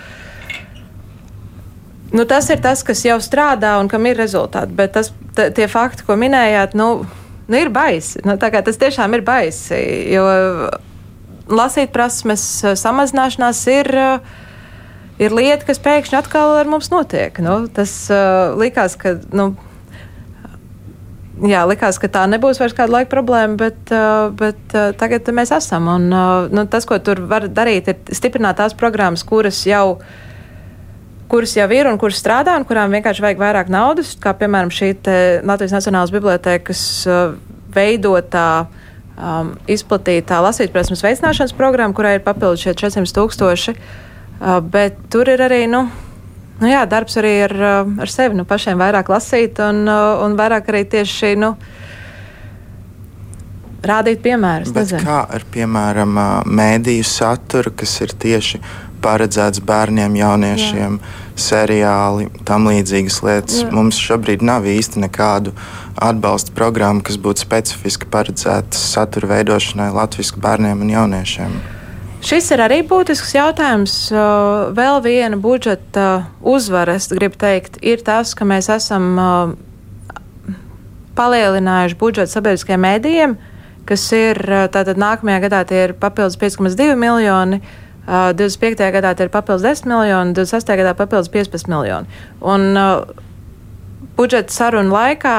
[SPEAKER 2] nu, tas ir tas, kas jau strādā un kam ir rezultāti. Bet tas, tie fakti, ko minējāt, nu, nu ir baisi. Nu, tas tiešām ir baisi. Jo lasīt prasmes samazināšanās ir. Uh, ir lieta, kas pēkšņi atkal ar mums notiek. Nu, tas uh, likās, ka. Nu, Jā, likās, ka tā nebūs vairs kāda laika problēma, bet, uh, bet uh, tagad mēs esam. Un, uh, nu, tas, ko tur var darīt, ir stiprināt tās programmas, kuras jau, kuras jau ir un kuras strādā, un kurām vienkārši vajag vairāk naudas, kā piemēram šī Latvijas Nacionālās bibliotēkas uh, veidotā. Um, izplatītā lasītprasmes veicināšanas programma, kurai ir papildus šie 400 tūkstoši. Uh, Uh, bet tur ir arī, nu, nu jā, darbs arī ar, uh, ar sevi, nu, pašiem vairāk lasīt un, uh, un vairāk arī tieši, nu, rādīt piemērus.
[SPEAKER 3] Bet nezinu. kā ar, piemēram, mēdīju saturu, kas ir tieši paredzēts bērniem, jauniešiem, Jā. seriāli, tam līdzīgas lietas. Jā. Mums šobrīd nav īsti nekādu atbalsta programmu, kas būtu specifiski paredzēta satura veidošanai latviešu bērniem un jauniešiem.
[SPEAKER 2] Šis ir arī būtisks jautājums. Vēl viena budžeta uzvara, es gribu teikt, ir tas, ka mēs esam palielinājuši budžetu sabiedriskajiem mēdījiem, kas ir tātad nākamajā gadā tie ir papildus 5,2 miljoni. 25. gadā ir papildus 10 miljoni, 26. gadā papildus 15 miljoni. Un, uh, budžeta sarunu laikā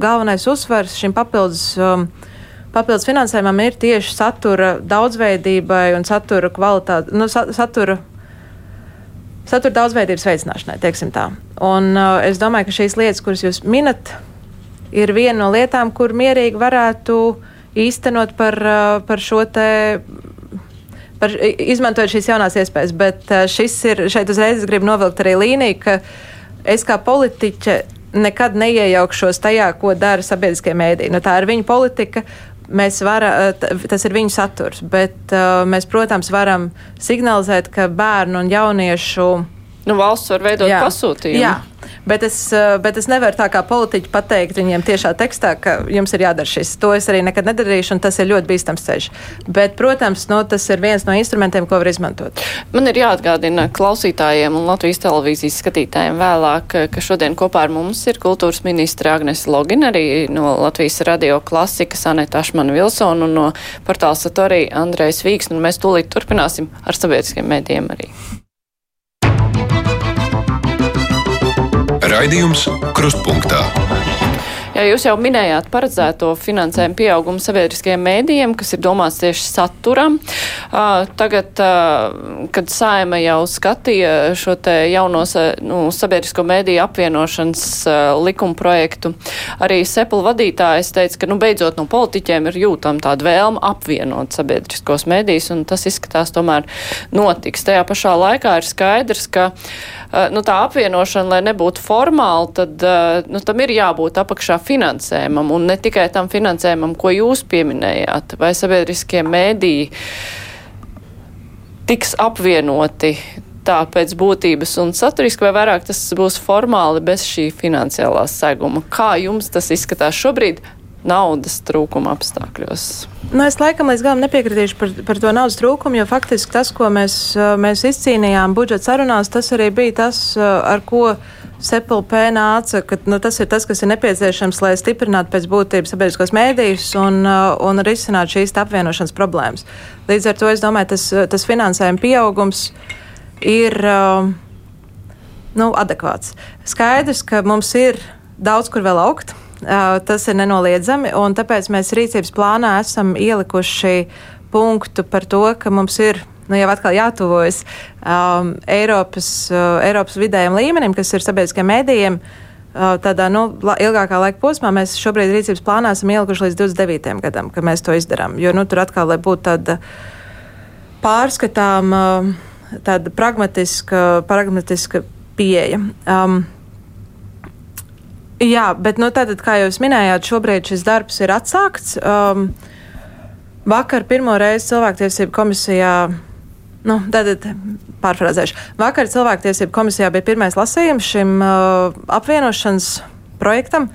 [SPEAKER 2] galvenais uzsvars šim papildus um, uh, papildus finansējumam ir tieši satura daudzveidībai un satura kvalitāte, nu, satura. Satura daudzveidības veicināšanai, teiksim tā. Un uh, es domāju, ka šīs lietas, kuras jūs minat, ir viena no lietām, kur mierīgi varētu īstenot par, uh, par šo te par, izmantojot šīs jaunās iespējas. Bet uh, šis ir, šeit uzreiz es gribu novilkt arī līniju, ka es kā politiķe nekad neiejaukšos tajā, ko dara sabiedriskie mēdī. Nu, tā ir viņa politika, mēs varam, eh, tas ir viņu saturs, bet uh, mēs, protams, varam signalizēt, ka bērnu un jauniešu.
[SPEAKER 1] Nu, valsts var veidot jā, pasūtījumu.
[SPEAKER 2] Jā, Bet es, eh, bet es nevaru tā kā politiķi pateikt viņiem tiešā tekstā, ka jums ir jādara šis. To es arī nekad nedarīšu, un tas ir ļoti bīstams ceļš. Bet, protams, no, tas ir viens no instrumentiem, ko var izmantot.
[SPEAKER 1] Man ir jāatgādina klausītājiem un Latvijas televīzijas skatītājiem vēlāk, ka šodien kopā ar mums ir kultūras ministra Agnes Logina, arī no Latvijas radio klasikas Aneta Ašmana Vilsona un no portāla Satorija Andrejs Vīgs. Un mēs tūlīt turpināsim ar sabiedriskiem mēdījiem arī.
[SPEAKER 5] Raidījums Krustpunktā.
[SPEAKER 1] Jā, jūs jau minējāt paredzēto finansējumu pieaugumu sabiedriskajiem mēdījiem, kas ir domāts tieši saturam. Uh, tagad, uh, kad Saima jau skatīja šo te jaunos nu, sabiedrisko mēdīju apvienošanas uh, likuma projektu, arī Sepul vadītājs teica, ka nu, beidzot no politiķiem ir jūtama tāda vēlma apvienot sabiedriskos mēdījus, un tas izskatās tomēr notiks. Tajā pašā laikā ir skaidrs, ka nu, tā apvienošana, lai nebūtu formāla, tad nu, tam ir jābūt apakšā finansējumam, un ne tikai tam finansējumam, ko jūs pieminējāt, vai sabiedriskie mēdīji tiks apvienoti tā pēc būtības un saturiski, vai vairāk tas būs formāli bez šī finansiālā seguma. Kā jums tas izskatās šobrīd? Naudas trūkuma apstākļos?
[SPEAKER 2] Nu, es laikam līdz galam nepiekritīšu par, par to naudas trūkumu, jo faktiski tas, ko mēs, mēs izcīnījām budžeta sarunās, tas arī bija tas, ar ko SEPLP nāca, ka nu, tas ir tas, kas ir nepieciešams, lai stiprinātu pēc būtības sabiedriskos mēdījus un, un risinātu šīs apvienošanas problēmas. Līdz ar to es domāju, tas, tas finansējuma pieaugums ir nu, adekvāts. Skaidrs, ka mums ir daudz kur vēl augt. Tas ir nenoliedzami, un tāpēc mēs rīcības plānā esam ielikuši punktu par to, ka mums ir nu, jau atkal jātuvojas um, Eiropas, uh, Eiropas vidējiem līmenim, kas ir sabiedriskiem mēdījiem. tādā nu, ilgākā laika posmā. Mēs šobrīd rīcības plānā esam ielikuši līdz 29. gadam, kad mēs to izdarām. Jo nu, tur atkal, lai būtu tāda pārskatām, tāda pragmatiska, pragmatiska pieeja. Um, jā, bet nu, tātad, kā jūs minējāt, šobrīd šis darbs ir atsākts. Um, vakar pirmo reizi cilvēktiesību komisijā Nu, tad pārfrāzēšu. Vakar cilvēktiesību komisijā bija pirmais lasījums šim uh, apvienošanas projektam.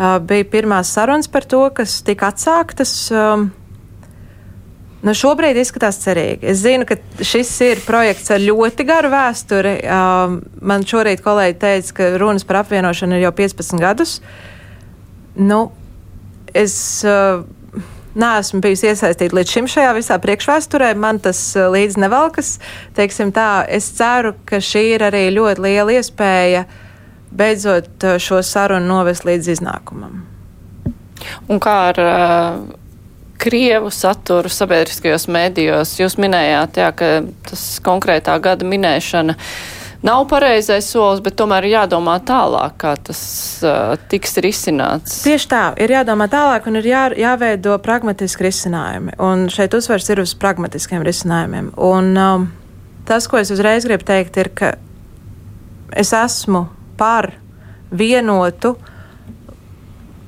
[SPEAKER 2] Uh, bija pirmās sarunas par to, kas tika atsāktas. Um, Nu, šobrīd izskatās cerīgi. Es zinu, ka šis ir projekts ar ļoti garu vēsturi. Uh, man šorīt kolēģi teica, ka runas par apvienošanu ir jau 15 gadus. Nu, es uh, Nē, esmu bijusi iesaistīta līdz šim šajā visā priekšvēsturē. Man tas eh, līdz nevalkas. Teiksim tā, es ceru, ka šī ir arī ļoti liela iespēja beidzot eh, šo sarunu novest līdz iznākumam.
[SPEAKER 1] Un kā ar uh, Krievu saturu sabiedriskajos mēdījos? Jūs minējāt, jā, ka tas konkrētā gada minēšana nav pareizais solis, bet tomēr ir jādomā tālāk, kā tas uh, tiks risināts.
[SPEAKER 2] Tieši tā, ir jādomā tālāk un ir jā, jāveido pragmatiski risinājumi. Un šeit uzsvers ir uz pragmatiskiem risinājumiem. Un um, tas, ko es uzreiz gribu teikt, ir, ka es esmu par vienotu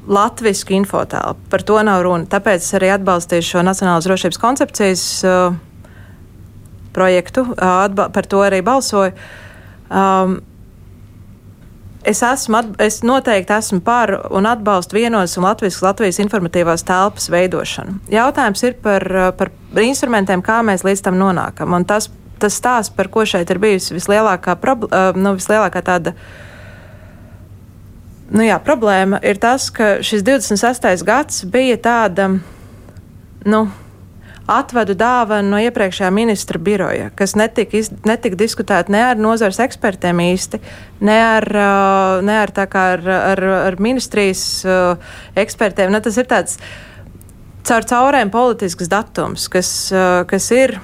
[SPEAKER 2] latviešu infotēlu. Par to nav runa. Tāpēc es arī atbalstīšu šo Nacionālās drošības koncepcijas uh, projektu, uh, par to arī balsoju. Uh, Um, Es, esmu, es noteikti esmu par un atbalstu vienos un Latvijas, Latvijas informatīvās telpas veidošanu. Jautājums ir par, par instrumentiem, kā mēs līdz tam nonākam. Un tas, tas stāsts, par ko šeit ir bijusi vislielākā, uh, nu, vislielākā tāda nu jā, problēma, ir tas, ka šis 26. gads bija tāda. Nu, atvedu dāvanu no iepriekšējā ministra biroja, kas netika, iz, netika diskutēta ne ar nozars ekspertiem īsti, ne ar, ne ar, ar, ar, ar ministrijas ekspertiem. Ne, tas ir tāds caur caurēm politisks datums, kas, kas ir,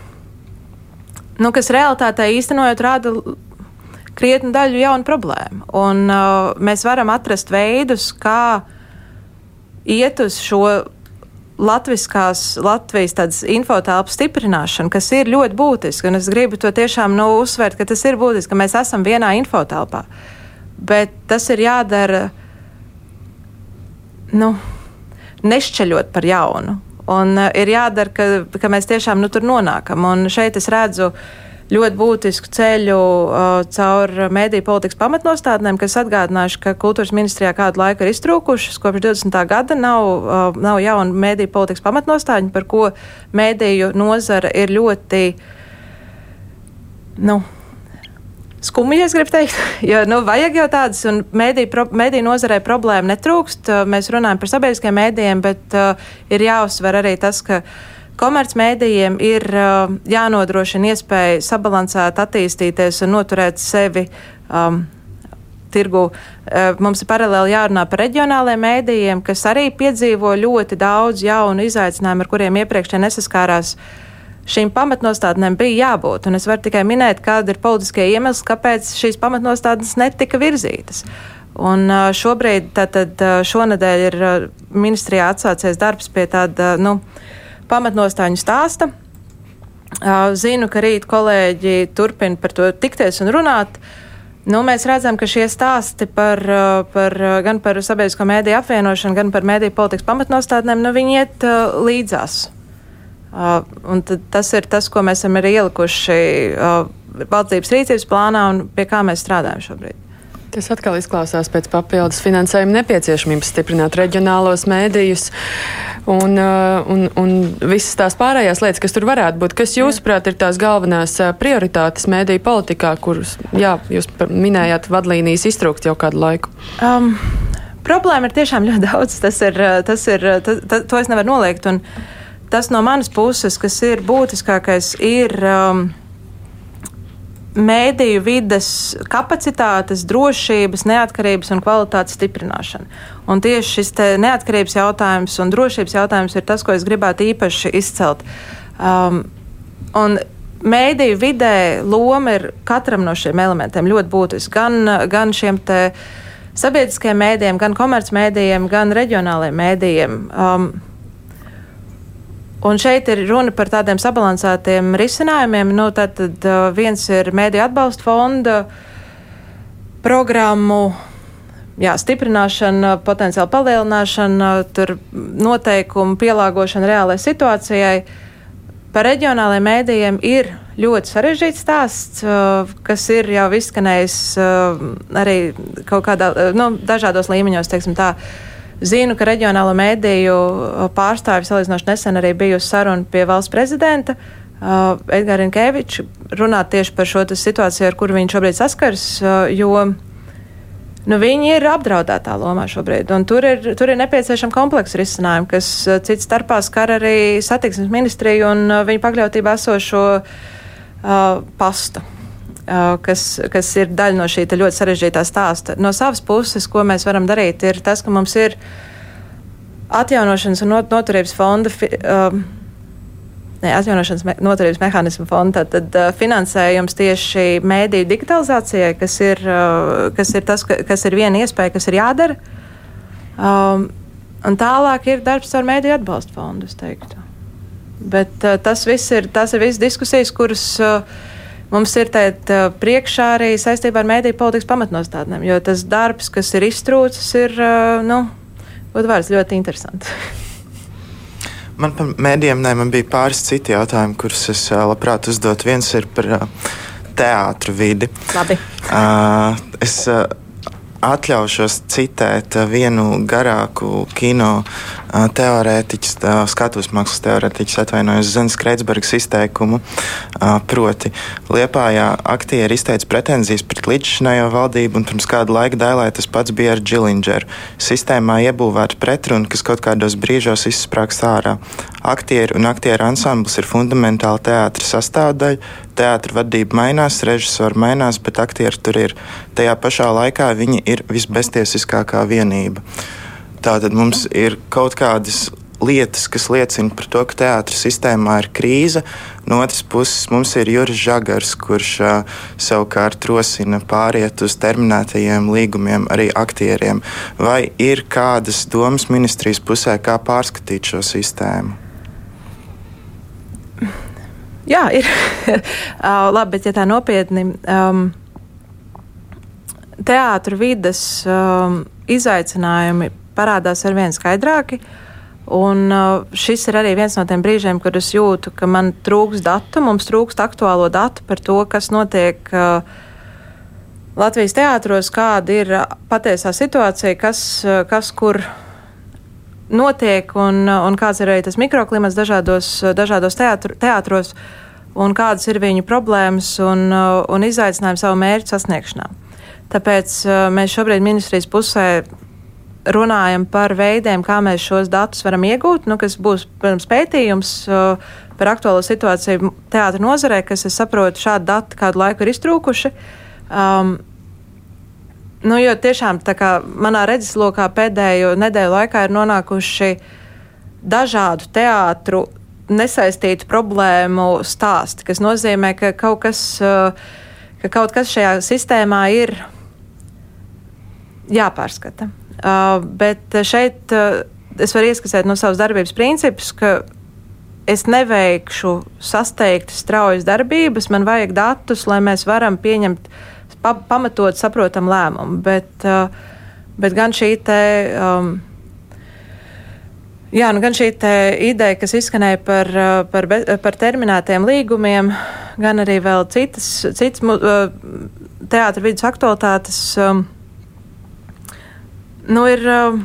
[SPEAKER 2] nu, kas realitātē īstenojot rāda krietni daļu jaunu problēmu. Un uh, mēs varam atrast veidus, kā iet uz šo latviskās, Latvijas tādas infotelpas stiprināšana, kas ir ļoti būtiska. Un es gribu to tiešām nu, uzsvērt, ka tas ir būtiski, ka mēs esam vienā infotelpā. Bet tas ir jādara nu, nešķeļot par jaunu. Un uh, ir jādara, ka, ka mēs tiešām nu, tur nonākam. Un šeit es redzu, uh, ļoti būtisku ceļu uh, caur mēdīju politikas pamatnostādnēm, kas atgādinājuši, ka kultūras ministrijā kādu laiku ir iztrūkušas. Kopš 20. gada nav, uh, nav jauna mēdīju politikas pamatnostādņa, par ko mēdīju nozara ir ļoti. Nu, Skumji, es gribu teikt, jo nu, vajag jau tādas, un mēdīju pro, mēdī nozarē problēma netrūkst. Mēs runājam par sabiedriskiem mēdījiem, bet uh, ir jāuzsver arī tas, ka uh, Komercmedijiem ir uh, jānodrošina iespēja sabalansēt, attīstīties un noturēt sevi. Um, tirgu. Uh, mums ir paralēli jārunā par reģionālajiem mēdījiem, kas arī piedzīvo ļoti daudz jaunu izaicinājumu, ar kuriem iepriekš nesaskārās. Šīm pamatnostādnēm bija jābūt, un es varu tikai minēt, kāda ir politiskie iemesli, kāpēc šīs pamatnostādnes netika virzītas. Un uh, šobrīd, tātad šonadēļ ir ministrijā atsācies darbs pie tāda, nu, uh, pamatnostāņu stāsta. Zinu, ka rīt kolēģi turpina par to tikties un runāt. Nu, mēs redzam, ka šie stāsti par, par, gan par sabiedrisko mēdīju apvienošanu, gan par mēdīju politikas pamatnostādnēm, nu, viņi iet uh, līdzās. Uh, tas ir tas, ko mēs esam arī ielikuši uh, valdības rīcības plānā un pie kā mēs strādājam šobrīd.
[SPEAKER 4] Tas atkal izklausās pēc papildus finansējuma nepieciešamības stiprināt reģionālos mēdījus un, uh, un, un visas tās pārējās lietas, kas tur varētu būt. Kas jūsuprāt ir tās galvenās uh, prioritātes mēdīju politikā, kuras, jā, jūs minējāt, vadlīnijas iztrūkst jau kādu laiku? Um,
[SPEAKER 2] problēma ir tiešām ļoti daudz. Tas ir, uh, tas ir, tas, tas, to es nevaru noliegt. Un tas no manas puses, kas ir būtiskākais, ir. Um, mēdīju vides kapacitātes, drošības, neatkarības un kvalitātes stiprināšana. Un tieši šis neatkarības jautājums un drošības jautājums ir tas, ko es gribētu īpaši izcelt. Um, mēdīju vidē loma ir katram no šiem elementiem ļoti būtiska. Gan, gan šiem sabiedriskajiem mēdījiem, gan komercmēdījiem, gan reģionālajiem mēdījiem. Um, Un šeit ir runa par tādiem sabalansētiem risinājumiem. Nu, tad, tad viens ir mēdīju atbalsta fonda programmu jā, stiprināšana, potenciāla palielināšana, tur noteikumu pielāgošana reālajai situācijai. Par reģionālajiem mēdījiem ir ļoti sarežģīts stāsts, kas ir jau izskanējis arī kaut kādā, nu, dažādos līmeņos, teiksim tā. Zinu, ka reģionālo mēdīju pārstāvis salīdzinoši nesen arī bijusi saruna pie valsts prezidenta uh, Edgars Rinkevičs runāt tieši par šo situāciju, ar kuru viņš šobrīd saskars, uh, jo nu, viņi ir apdraudētā lomā šobrīd. Tur ir, tur ir nepieciešama kompleksa risinājuma, kas cits starpā skar arī satiksmes ministriju un uh, viņa pakļautībā esošo uh, pastu. Kas, kas ir daļa no šī ļoti sarežģītā stāsta. No savas puses, ko mēs varam darīt, ir tas, ka mums ir atjaunošanas un noturības fonda. Uh, Ne, atjaunošanas me, noturības mehānismu fonda, tad uh, finansējums tieši mēdīju digitalizācijai, kas ir, uh, kas ir tas, ka, kas ir viena iespēja, kas ir jādara. Um, un tālāk ir darbs ar mēdīju atbalstu fondu, es teiktu. Bet uh, tas viss ir, tas ir viss diskusijas, kuras uh, Mums ir tēt, priekšā arī saistībā ar mēdīju politikas pamatnostādnēm, jo tas darbs, kas ir iztrūcis, ir, nu, vārds ļoti interesants.
[SPEAKER 3] Man par mēdījiem ne, man bija pāris citi jautājumi, kurus es labprāt uzdot. Viens ir par teātru vidi.
[SPEAKER 2] Labi.
[SPEAKER 3] Uh, es uh, atļaušos citēt vienu garāku kino teorētiķis, skatuves mākslas teorētiķis, atvainojos Zemes Kreitsbergs izteikumu. Proti, Liepājā aktieri izteica pretenzijas pret līdzšinējo valdību, un pirms kāda laika dēlē tas pats bija ar Džilingeru. Sistēmā iebūvēta pretruna, kas kaut kādos brīžos izsprāgst ārā. Aktieri un aktieru ansamblis ir fundamentāli teātris sastāvdaļa. Teātris vadība mainās, režisori mainās, bet aktieri tur ir. Tajā pašā laikā viņi ir visbeztiesiskākā vienība. Tātad mums ir kaut kādas lietas, kas liecina par to, ka teātris sistēmā ir krīze. No otras puses, mums ir Juris Žagars, kurš uh, savukārt rosina pāriet uz terminētajiem līgumiem arī aktieriem. Vai ir kādas domas ministrijas pusē, kā pārskatīt šo sistēmu?
[SPEAKER 2] Jā, ir. Labi, bet ja tā nopietni. Um, Teātris vidas um, izaicinājumi parādās ar vien skaidrāki. Un uh, šis ir arī viens no tiem brīžiem, kad es jūtu, ka man trūks datu, mums trūkst aktuālo datu par to, kas notiek uh, Latvijas teātros, kāda ir patiesā situācija, kas, uh, kas kur notiek un, un kāds ir arī tas mikroklimats dažādos, dažādos teātru, teātros un kādas ir viņu problēmas un, un izaicinājumi savu mērķu sasniegšanā. Tāpēc mēs šobrīd ministrijas pusē runājam par veidiem, kā mēs šos datus varam iegūt, nu, kas būs, protams, pētījums par aktuālo situāciju teātra nozarē, kas, es saprotu, šādi dati kādu laiku ir iztrūkuši. Um, nu, jo tiešām manā redzeslokā pēdējo nedēļu laikā ir nonākuši dažādu teātru nesaistītu problēmu stāsti, kas nozīmē, ka kaut kas, uh, ka kaut kas šajā sistēmā ir jāpārskata. Uh, bet šeit uh, es varu ieskicēt no savas darbības principus, ka es neveikšu sasteigtas, straujas darbības, man vajag datus, lai mēs varam pieņemt pa pamatot, saprotam lēmumu. Bet, uh, bet gan šī te. Um, Jā, nu gan šī ideja, kas izskanēja par, par, par terminētiem līgumiem, gan arī vēl citas, citas teātris vidus aktualitātes. Um, nu, ir um,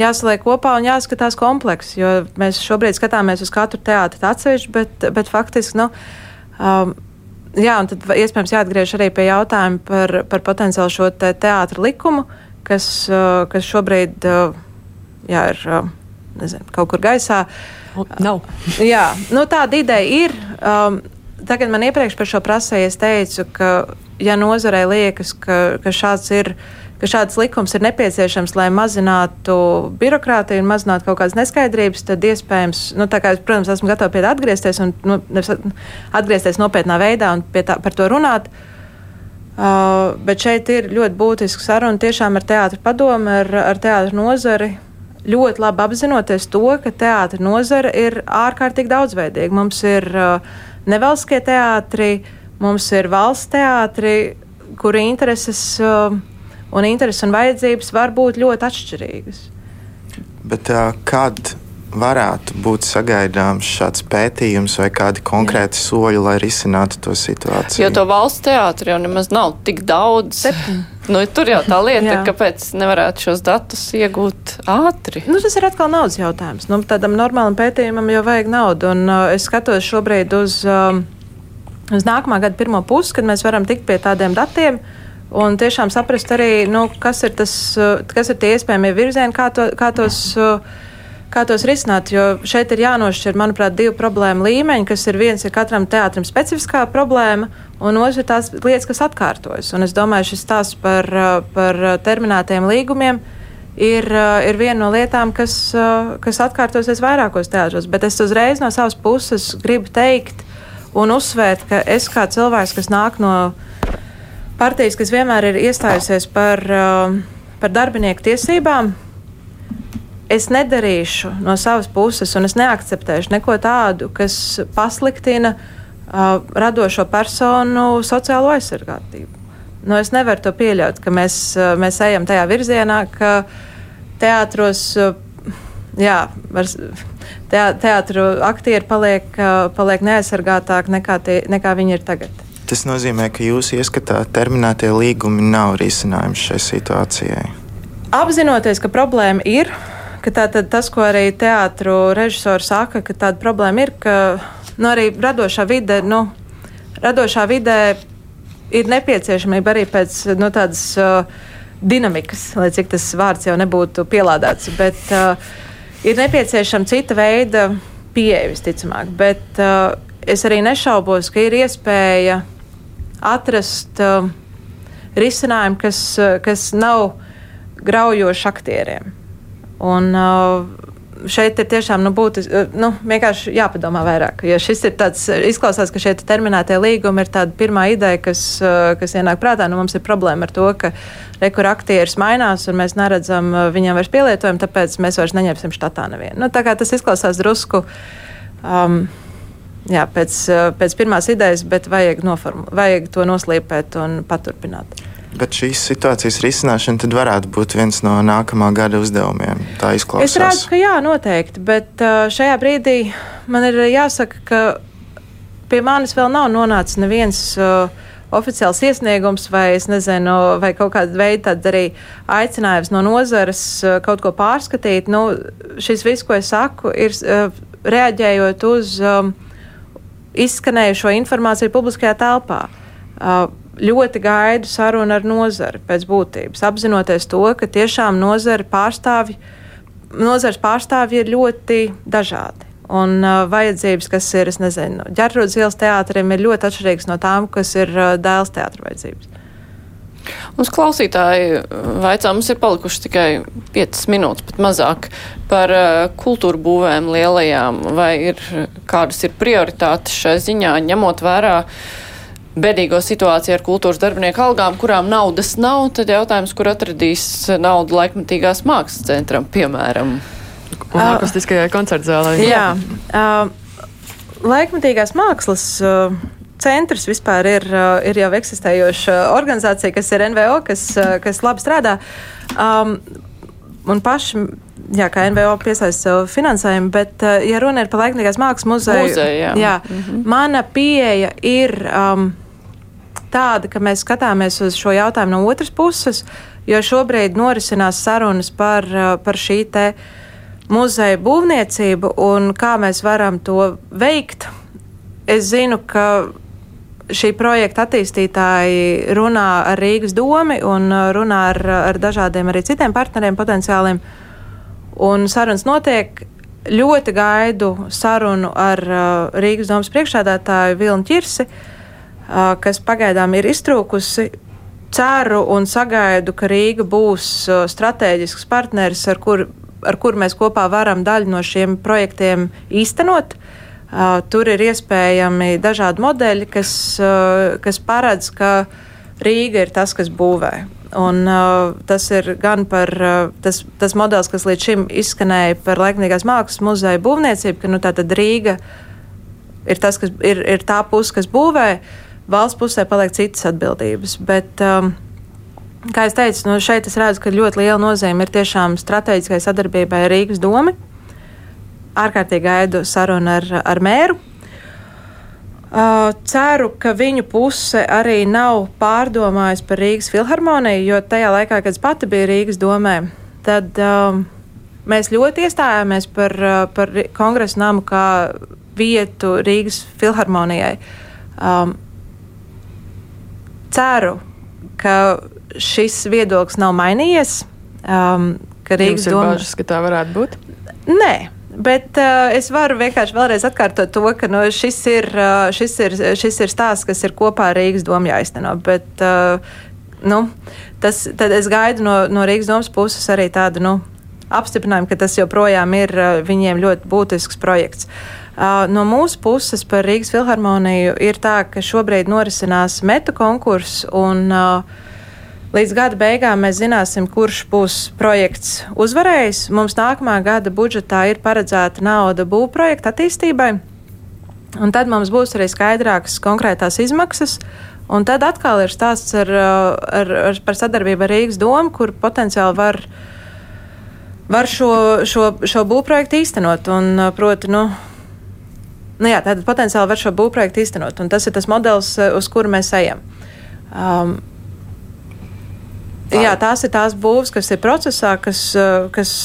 [SPEAKER 2] jāsaliek kopā un jāskatās komplekss. Jo mēs šobrīd skatāmies uz katru teātru atsevišķi, bet, bet faktiski. Nu, um, jā, un tad iespējams jāatgriež arī pie jautājuma par, par potenciālu šo te teātru likumu, kas, uh, kas šobrīd uh, jā, ir uh, nezinu, kaut kur gaisā.
[SPEAKER 4] Nav.
[SPEAKER 2] jā, nu, tāda ideja ir. Um, tagad man iepriekš par šo prasēju es teicu, ka ja nozarei liekas, ka, ka šāds ir ka šāds likums ir nepieciešams, lai mazinātu birokrātiju un mazinātu kaut kādas neskaidrības, tad iespējams, nu, tā kā es, protams, esmu gatava pie tā atgriezties un nu, atgriezties nopietnā veidā un tā, par to runāt. Uh, bet šeit ir ļoti būtiska saruna tiešām ar teātru padomu, ar, ar teātru nozari. Ļoti labi apzinoties to, ka teātris nozara ir ārkārtīgi daudzveidīga. Mums ir uh, nevalstiskie teātri, mums ir valsts teātri, kuri intereses uh, un intereses un vajadzības var būt ļoti atšķirīgas.
[SPEAKER 3] Bet uh, kad varētu būt sagaidāms šāds pētījums vai kādi konkrēti Jā. soļi, lai risinātu to situāciju?
[SPEAKER 1] Jo to valsts teātri jau nemaz nav tik daudz. Nu, tur jau tā lieta, ir, kāpēc nevarētu šos datus iegūt ātri.
[SPEAKER 2] Nu, tas ir atkal naudas jautājums. Nu, tādam normālam pētījumam jau vajag naudu. Un, uh, es skatos šobrīd uz, uh, uz nākamā gada pirmo pusi, kad mēs varam tikt pie tādiem datiem. Un tiešām saprast arī, nu, kas, ir tas, uh, kas ir tie iespējamie virzieni, kā, to, kā tos. Uh, kā tos risināt. Jo šeit ir jānošķir, manuprāt, divi problēmu līmeņi, kas ir viens ir katram teātrim specifiskā problēma, un otrs ir tās lietas, kas atkārtojas. Un es domāju, šis stāsts par, par terminētiem līgumiem. Ir, ir viena no lietām, kas, kas atkārtosies vairākos teātros, bet es uzreiz no savas puses gribu teikt un uzsvērt, ka es kā cilvēks, kas nāk no partijas, kas vienmēr ir iestājusies par, par darbinieku tiesībām, es nedarīšu no savas puses, un es neakceptēšu neko tādu, kas pasliktina uh, radošo personu sociālo aizsargātību. Nu, es nevaru to pieļaut, ka mēs, uh, mēs ejam tajā virzienā, ka teātros. Uh, Jā, te, teātru aktieri paliek, uh, paliek neaizsargātāki nekā, tie, nekā viņi ir tagad.
[SPEAKER 3] Tas nozīmē, ka jūsu ieskatā terminētie līgumi nav risinājums šai situācijai.
[SPEAKER 2] Apzinoties, ka problēma ir, ka tātad tas, ko arī teātru režisori saka, ka tāda problēma ir, ka nu, arī radošā vide, nu, radošā vidē ir nepieciešamība arī pēc nu, tādas uh, dinamikas, lai cik tas vārds jau nebūtu pielādēts. Bet uh, ir nepieciešama cita veida pieeja visticamāk. Bet uh, es arī nešaubos, ka ir iespēja atrast uh, risinājumu, kas, uh, kas nav graujoši aktieriem. Un, uh, šeit ir tiešām nu, būtis, uh, nu, vienkārši jāpadomā vairāk. Jo šis ir tāds, izklausās, ka šie terminētie līgumi ir tāda pirmā ideja, kas, uh, kas ienāk prātā. Nu, mums ir problēma ar to, ka rekur aktieris mainās un mēs neredzam viņam vairs pielietojumu, tāpēc mēs vairs neņemsim štatā nevienu. Nu, tā kā tas izklausās drusku. Um, Jā, pēc, pēc pirmās idejas, bet vajag, noformu, vajag to noslīpēt un paturpināt.
[SPEAKER 3] Bet šīs situācijas risināšana tad varētu būt viens no nākamā gada uzdevumiem. Tā izklausās.
[SPEAKER 2] Es redzu, ka jā, noteikti. Bet šajā brīdī man ir jāsaka, ka pie manis vēl nav nonācis neviens. Uh, oficiāls iesniegums, vai, nezinu, vai kaut kāda veida arī aicinājums no nozares kaut ko pārskatīt. Nu, šis viss, ko es saku, ir reaģējot uz um, izskanējušo informāciju publiskajā telpā. Uh, ļoti gaidu sarunu ar nozari pēc būtības, apzinoties to, ka tiešām nozara pārstāvji, nozares pārstāvji ir ļoti dažādi. Un uh, vajadzības, kas ir, es nezinu, ģērtrūdas ielas teātrim, ir ļoti atšķirīgas no tām, kas ir uh, dēls teātra vajadzības.
[SPEAKER 1] Mums klausītāji vaicā, mums ir palikuši tikai 5 minūtes, pat mazāk, par uh, kultūra būvēm lielajām, vai ir kādas ir prioritātes šai ziņā, ņemot vērā bedīgo situāciju ar kultūras darbinieku algām, kurām naudas nav, tad jautājums, kur atradīs naudu laikmatīgās mākslas centram, piemēram.
[SPEAKER 4] Un akustiskajai koncertzālē.
[SPEAKER 2] Jā. Uh, laikmatīgās mākslas. Uh, centrs vispār ir, uh, ir jau eksistējoša organizācija, kas ir NVO, kas, uh, kas labi strādā. Um, un paši, jā, kā NVO piesaista sev finansējumu, bet, uh, ja runa ir par laikmatīgās mākslas muzeju,
[SPEAKER 1] Muzeja, jā.
[SPEAKER 2] Jā, mm -hmm. mana pieeja ir. Um, tāda, ka mēs skatāmies uz šo jautājumu no otras puses, jo šobrīd norisinās sarunas par, par šī te muzeja būvniecību un kā mēs varam to veikt. Es zinu, ka šī projekta attīstītāji runā ar Rīgas domu un uh, runā ar, ar dažādiem arī citiem partneriem potenciāliem. Un sarunas notiek. Ļoti gaidu sarunu ar uh, Rīgas domas priekšsēdētāju Vilnu Čirsi. Uh, kas pagaidām ir iztrūkusi. Ceru un sagaidu, ka Rīga būs strateģisks partneris, ar kur, ar kur mēs kopā varam daļu no šiem projektiem īstenot. Tur ir iespējami dažādi modeļi, kas, kas paredz, ka Rīga ir tas, kas būvē. Un, uh, tas ir gan par uh, tas, tas modelis, kas līdz šim izskanēja par laikmīgās mākslas muzeja būvniecību, ka nu, tā tad Rīga ir, tas, kas, ir, ir tā puse, kas būvē, valsts pusē paliek citas atbildības. Bet, um, kā jau teicu, nu, šeit es redzu, ka ļoti liela nozīme ir tiešām strateģiskai sadarbībai ar Rīgas domu. Ārkārtīgi gaidu sarunu ar, ar mēru Uh, ceru, ka viņu puse arī nav pārdomājusi par Rīgas filharmoniju, jo tajā laikā, kad es pati biju Rīgas domē, tad um, mēs ļoti iestājāmies par, par kongresa namu kā vietu Rīgas filharmonijai. Um, ceru, ka šis viedoklis nav mainījies. Um,
[SPEAKER 4] Rīgas doma... bažas, ka tā varētu būt?
[SPEAKER 2] Nē. Bet uh, es varu vienkārši vēlreiz atkārtot to, ka nu, šis, ir, uh, šis, ir, šis ir stāsts, kas ir kopā ar Rīgas domu jāizteno. Bet, uh, nu, tas, tad es gaidu no, no Rīgas domas puses arī tādu nu, apstiprinājumu, ka tas joprojām ir viņiem ļoti būtisks projekts. No mūsu puses par Rīgas filharmoniju ir tā, ka šobrīd norisinās metu konkurss un uh, Līdz gada beigām mēs zināsim, kurš būs projekts uzvarējis. Mums nākamā gada budžetā ir paredzēta nauda būvprojekta attīstībai, un tad mums būs arī skaidrākas konkrētās izmaksas. Un tad atkal ir stāsts ar, ar, ar, par sadarbību ar Rīgas domu, kur potenciāli var, var šo, šo, šo būvprojektu īstenot. Un, proti, nu, nu jā, tātad potenciāli var šo būvprojektu īstenot. Un tas ir tas modelis, uz kuru mēs ejam. Um, Jā, tās ir tās būvs, kas ir procesā, kas, kas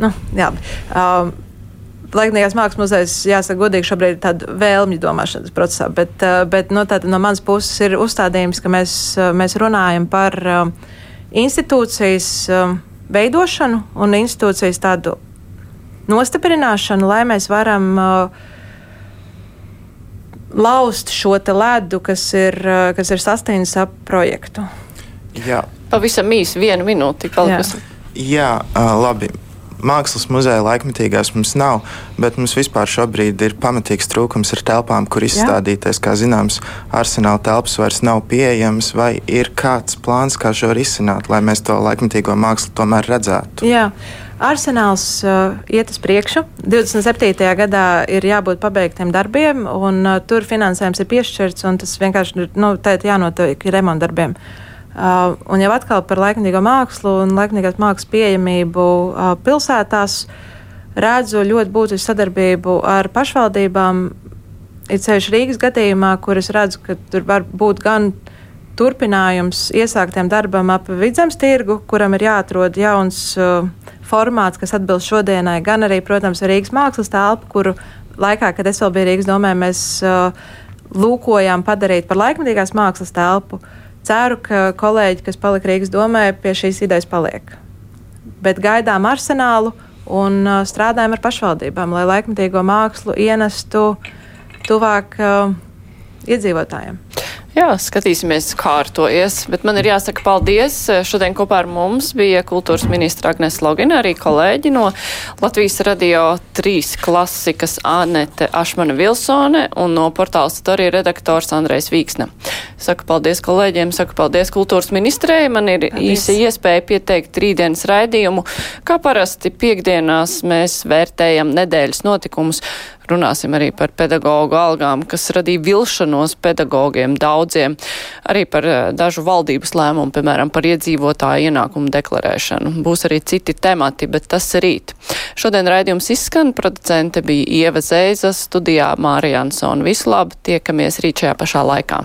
[SPEAKER 2] nu, jā. Um, Laikniekās mākslas muzejs, jāsaka, godīgi šobrīd ir tāda vēlmju domāšanas procesā, bet, bet no, tāda, no manas puses ir uzstādījums, ka mēs, mēs runājam par institūcijas veidošanu un institūcijas tādu nostiprināšanu, lai mēs varam uh, laust šo ledu, kas ir, kas ir sastāvdaļa ap projektu.
[SPEAKER 1] Jā, Pavisam īsi, vienu minūti palikusi.
[SPEAKER 3] Jā, Jā labi. Mākslas muzeja laikmetīgās mums nav, bet mums vispār šobrīd ir pamatīgs trūkums ar telpām, kur izstādīties. Kā zināms, arsenāla telpas vairs nav pieejamas, vai ir kāds plāns, kā šo risināt, lai mēs to laikmetīgo mākslu tomēr redzētu?
[SPEAKER 2] Jā. Arsenāls uh, iet uz priekšu. 27. gadā ir jābūt pabeigtiem darbiem, un uh, tur finansējums ir piešķirts, un tas vienkārši nu, jānotiek remontdarbiem. Uh, Uh, un jau atkal par laikmatīgo mākslu un laikmatīgās mākslas pieejamību uh, pilsētās redzu ļoti būtisku sadarbību ar pašvaldībām. Ir ceļš Rīgas gadījumā, kur es redzu, ka tur var būt gan turpinājums iesāktiem darbam ap vidzemes tirgu, kuram ir jāatrod jauns uh, formāts, kas atbilst šodienai, gan arī, protams, Rīgas mākslas telpu, kuru laikā, kad es vēl biju Rīgas domē, mēs uh, lūkojām padarīt par laikmatīgās mākslas telpu. Uh, Ceru, ka kolēģi, kas palika Rīgas domē, pie šīs idejas paliek. Bet gaidām arsenālu un uh, strādājam ar pašvaldībām, lai laikmatīgo mākslu ienestu tuvāk uh, iedzīvotājiem.
[SPEAKER 1] Jā, skatīsimies, kā ar to ies. Bet man ir jāsaka paldies. Šodien kopā ar mums bija kultūras ministra Agnes Logina, arī kolēģi no Latvijas radio trīs klasikas Anete Ašmana Vilsone un no portāla Storija redaktors Andrejs Vīksne. Saku paldies kolēģiem, saku paldies kultūras ministrei. Man ir paldies. īsi iespēja pieteikt rītdienas raidījumu. Kā parasti piekdienās mēs vērtējam nedēļas notikumus runāsim arī par pedagoģu algām, kas radīja vilšanos pedagogiem daudziem, arī par eh, dažu valdības lēmumu, piemēram, par iedzīvotāju ienākumu deklarēšanu. Būs arī citi temati, bet tas rīt. Šodien raidījums izskan, producente bija Ieva Zēza, studijā Mārija Ansona. Visu labu, tiekamies rīt šajā pašā laikā.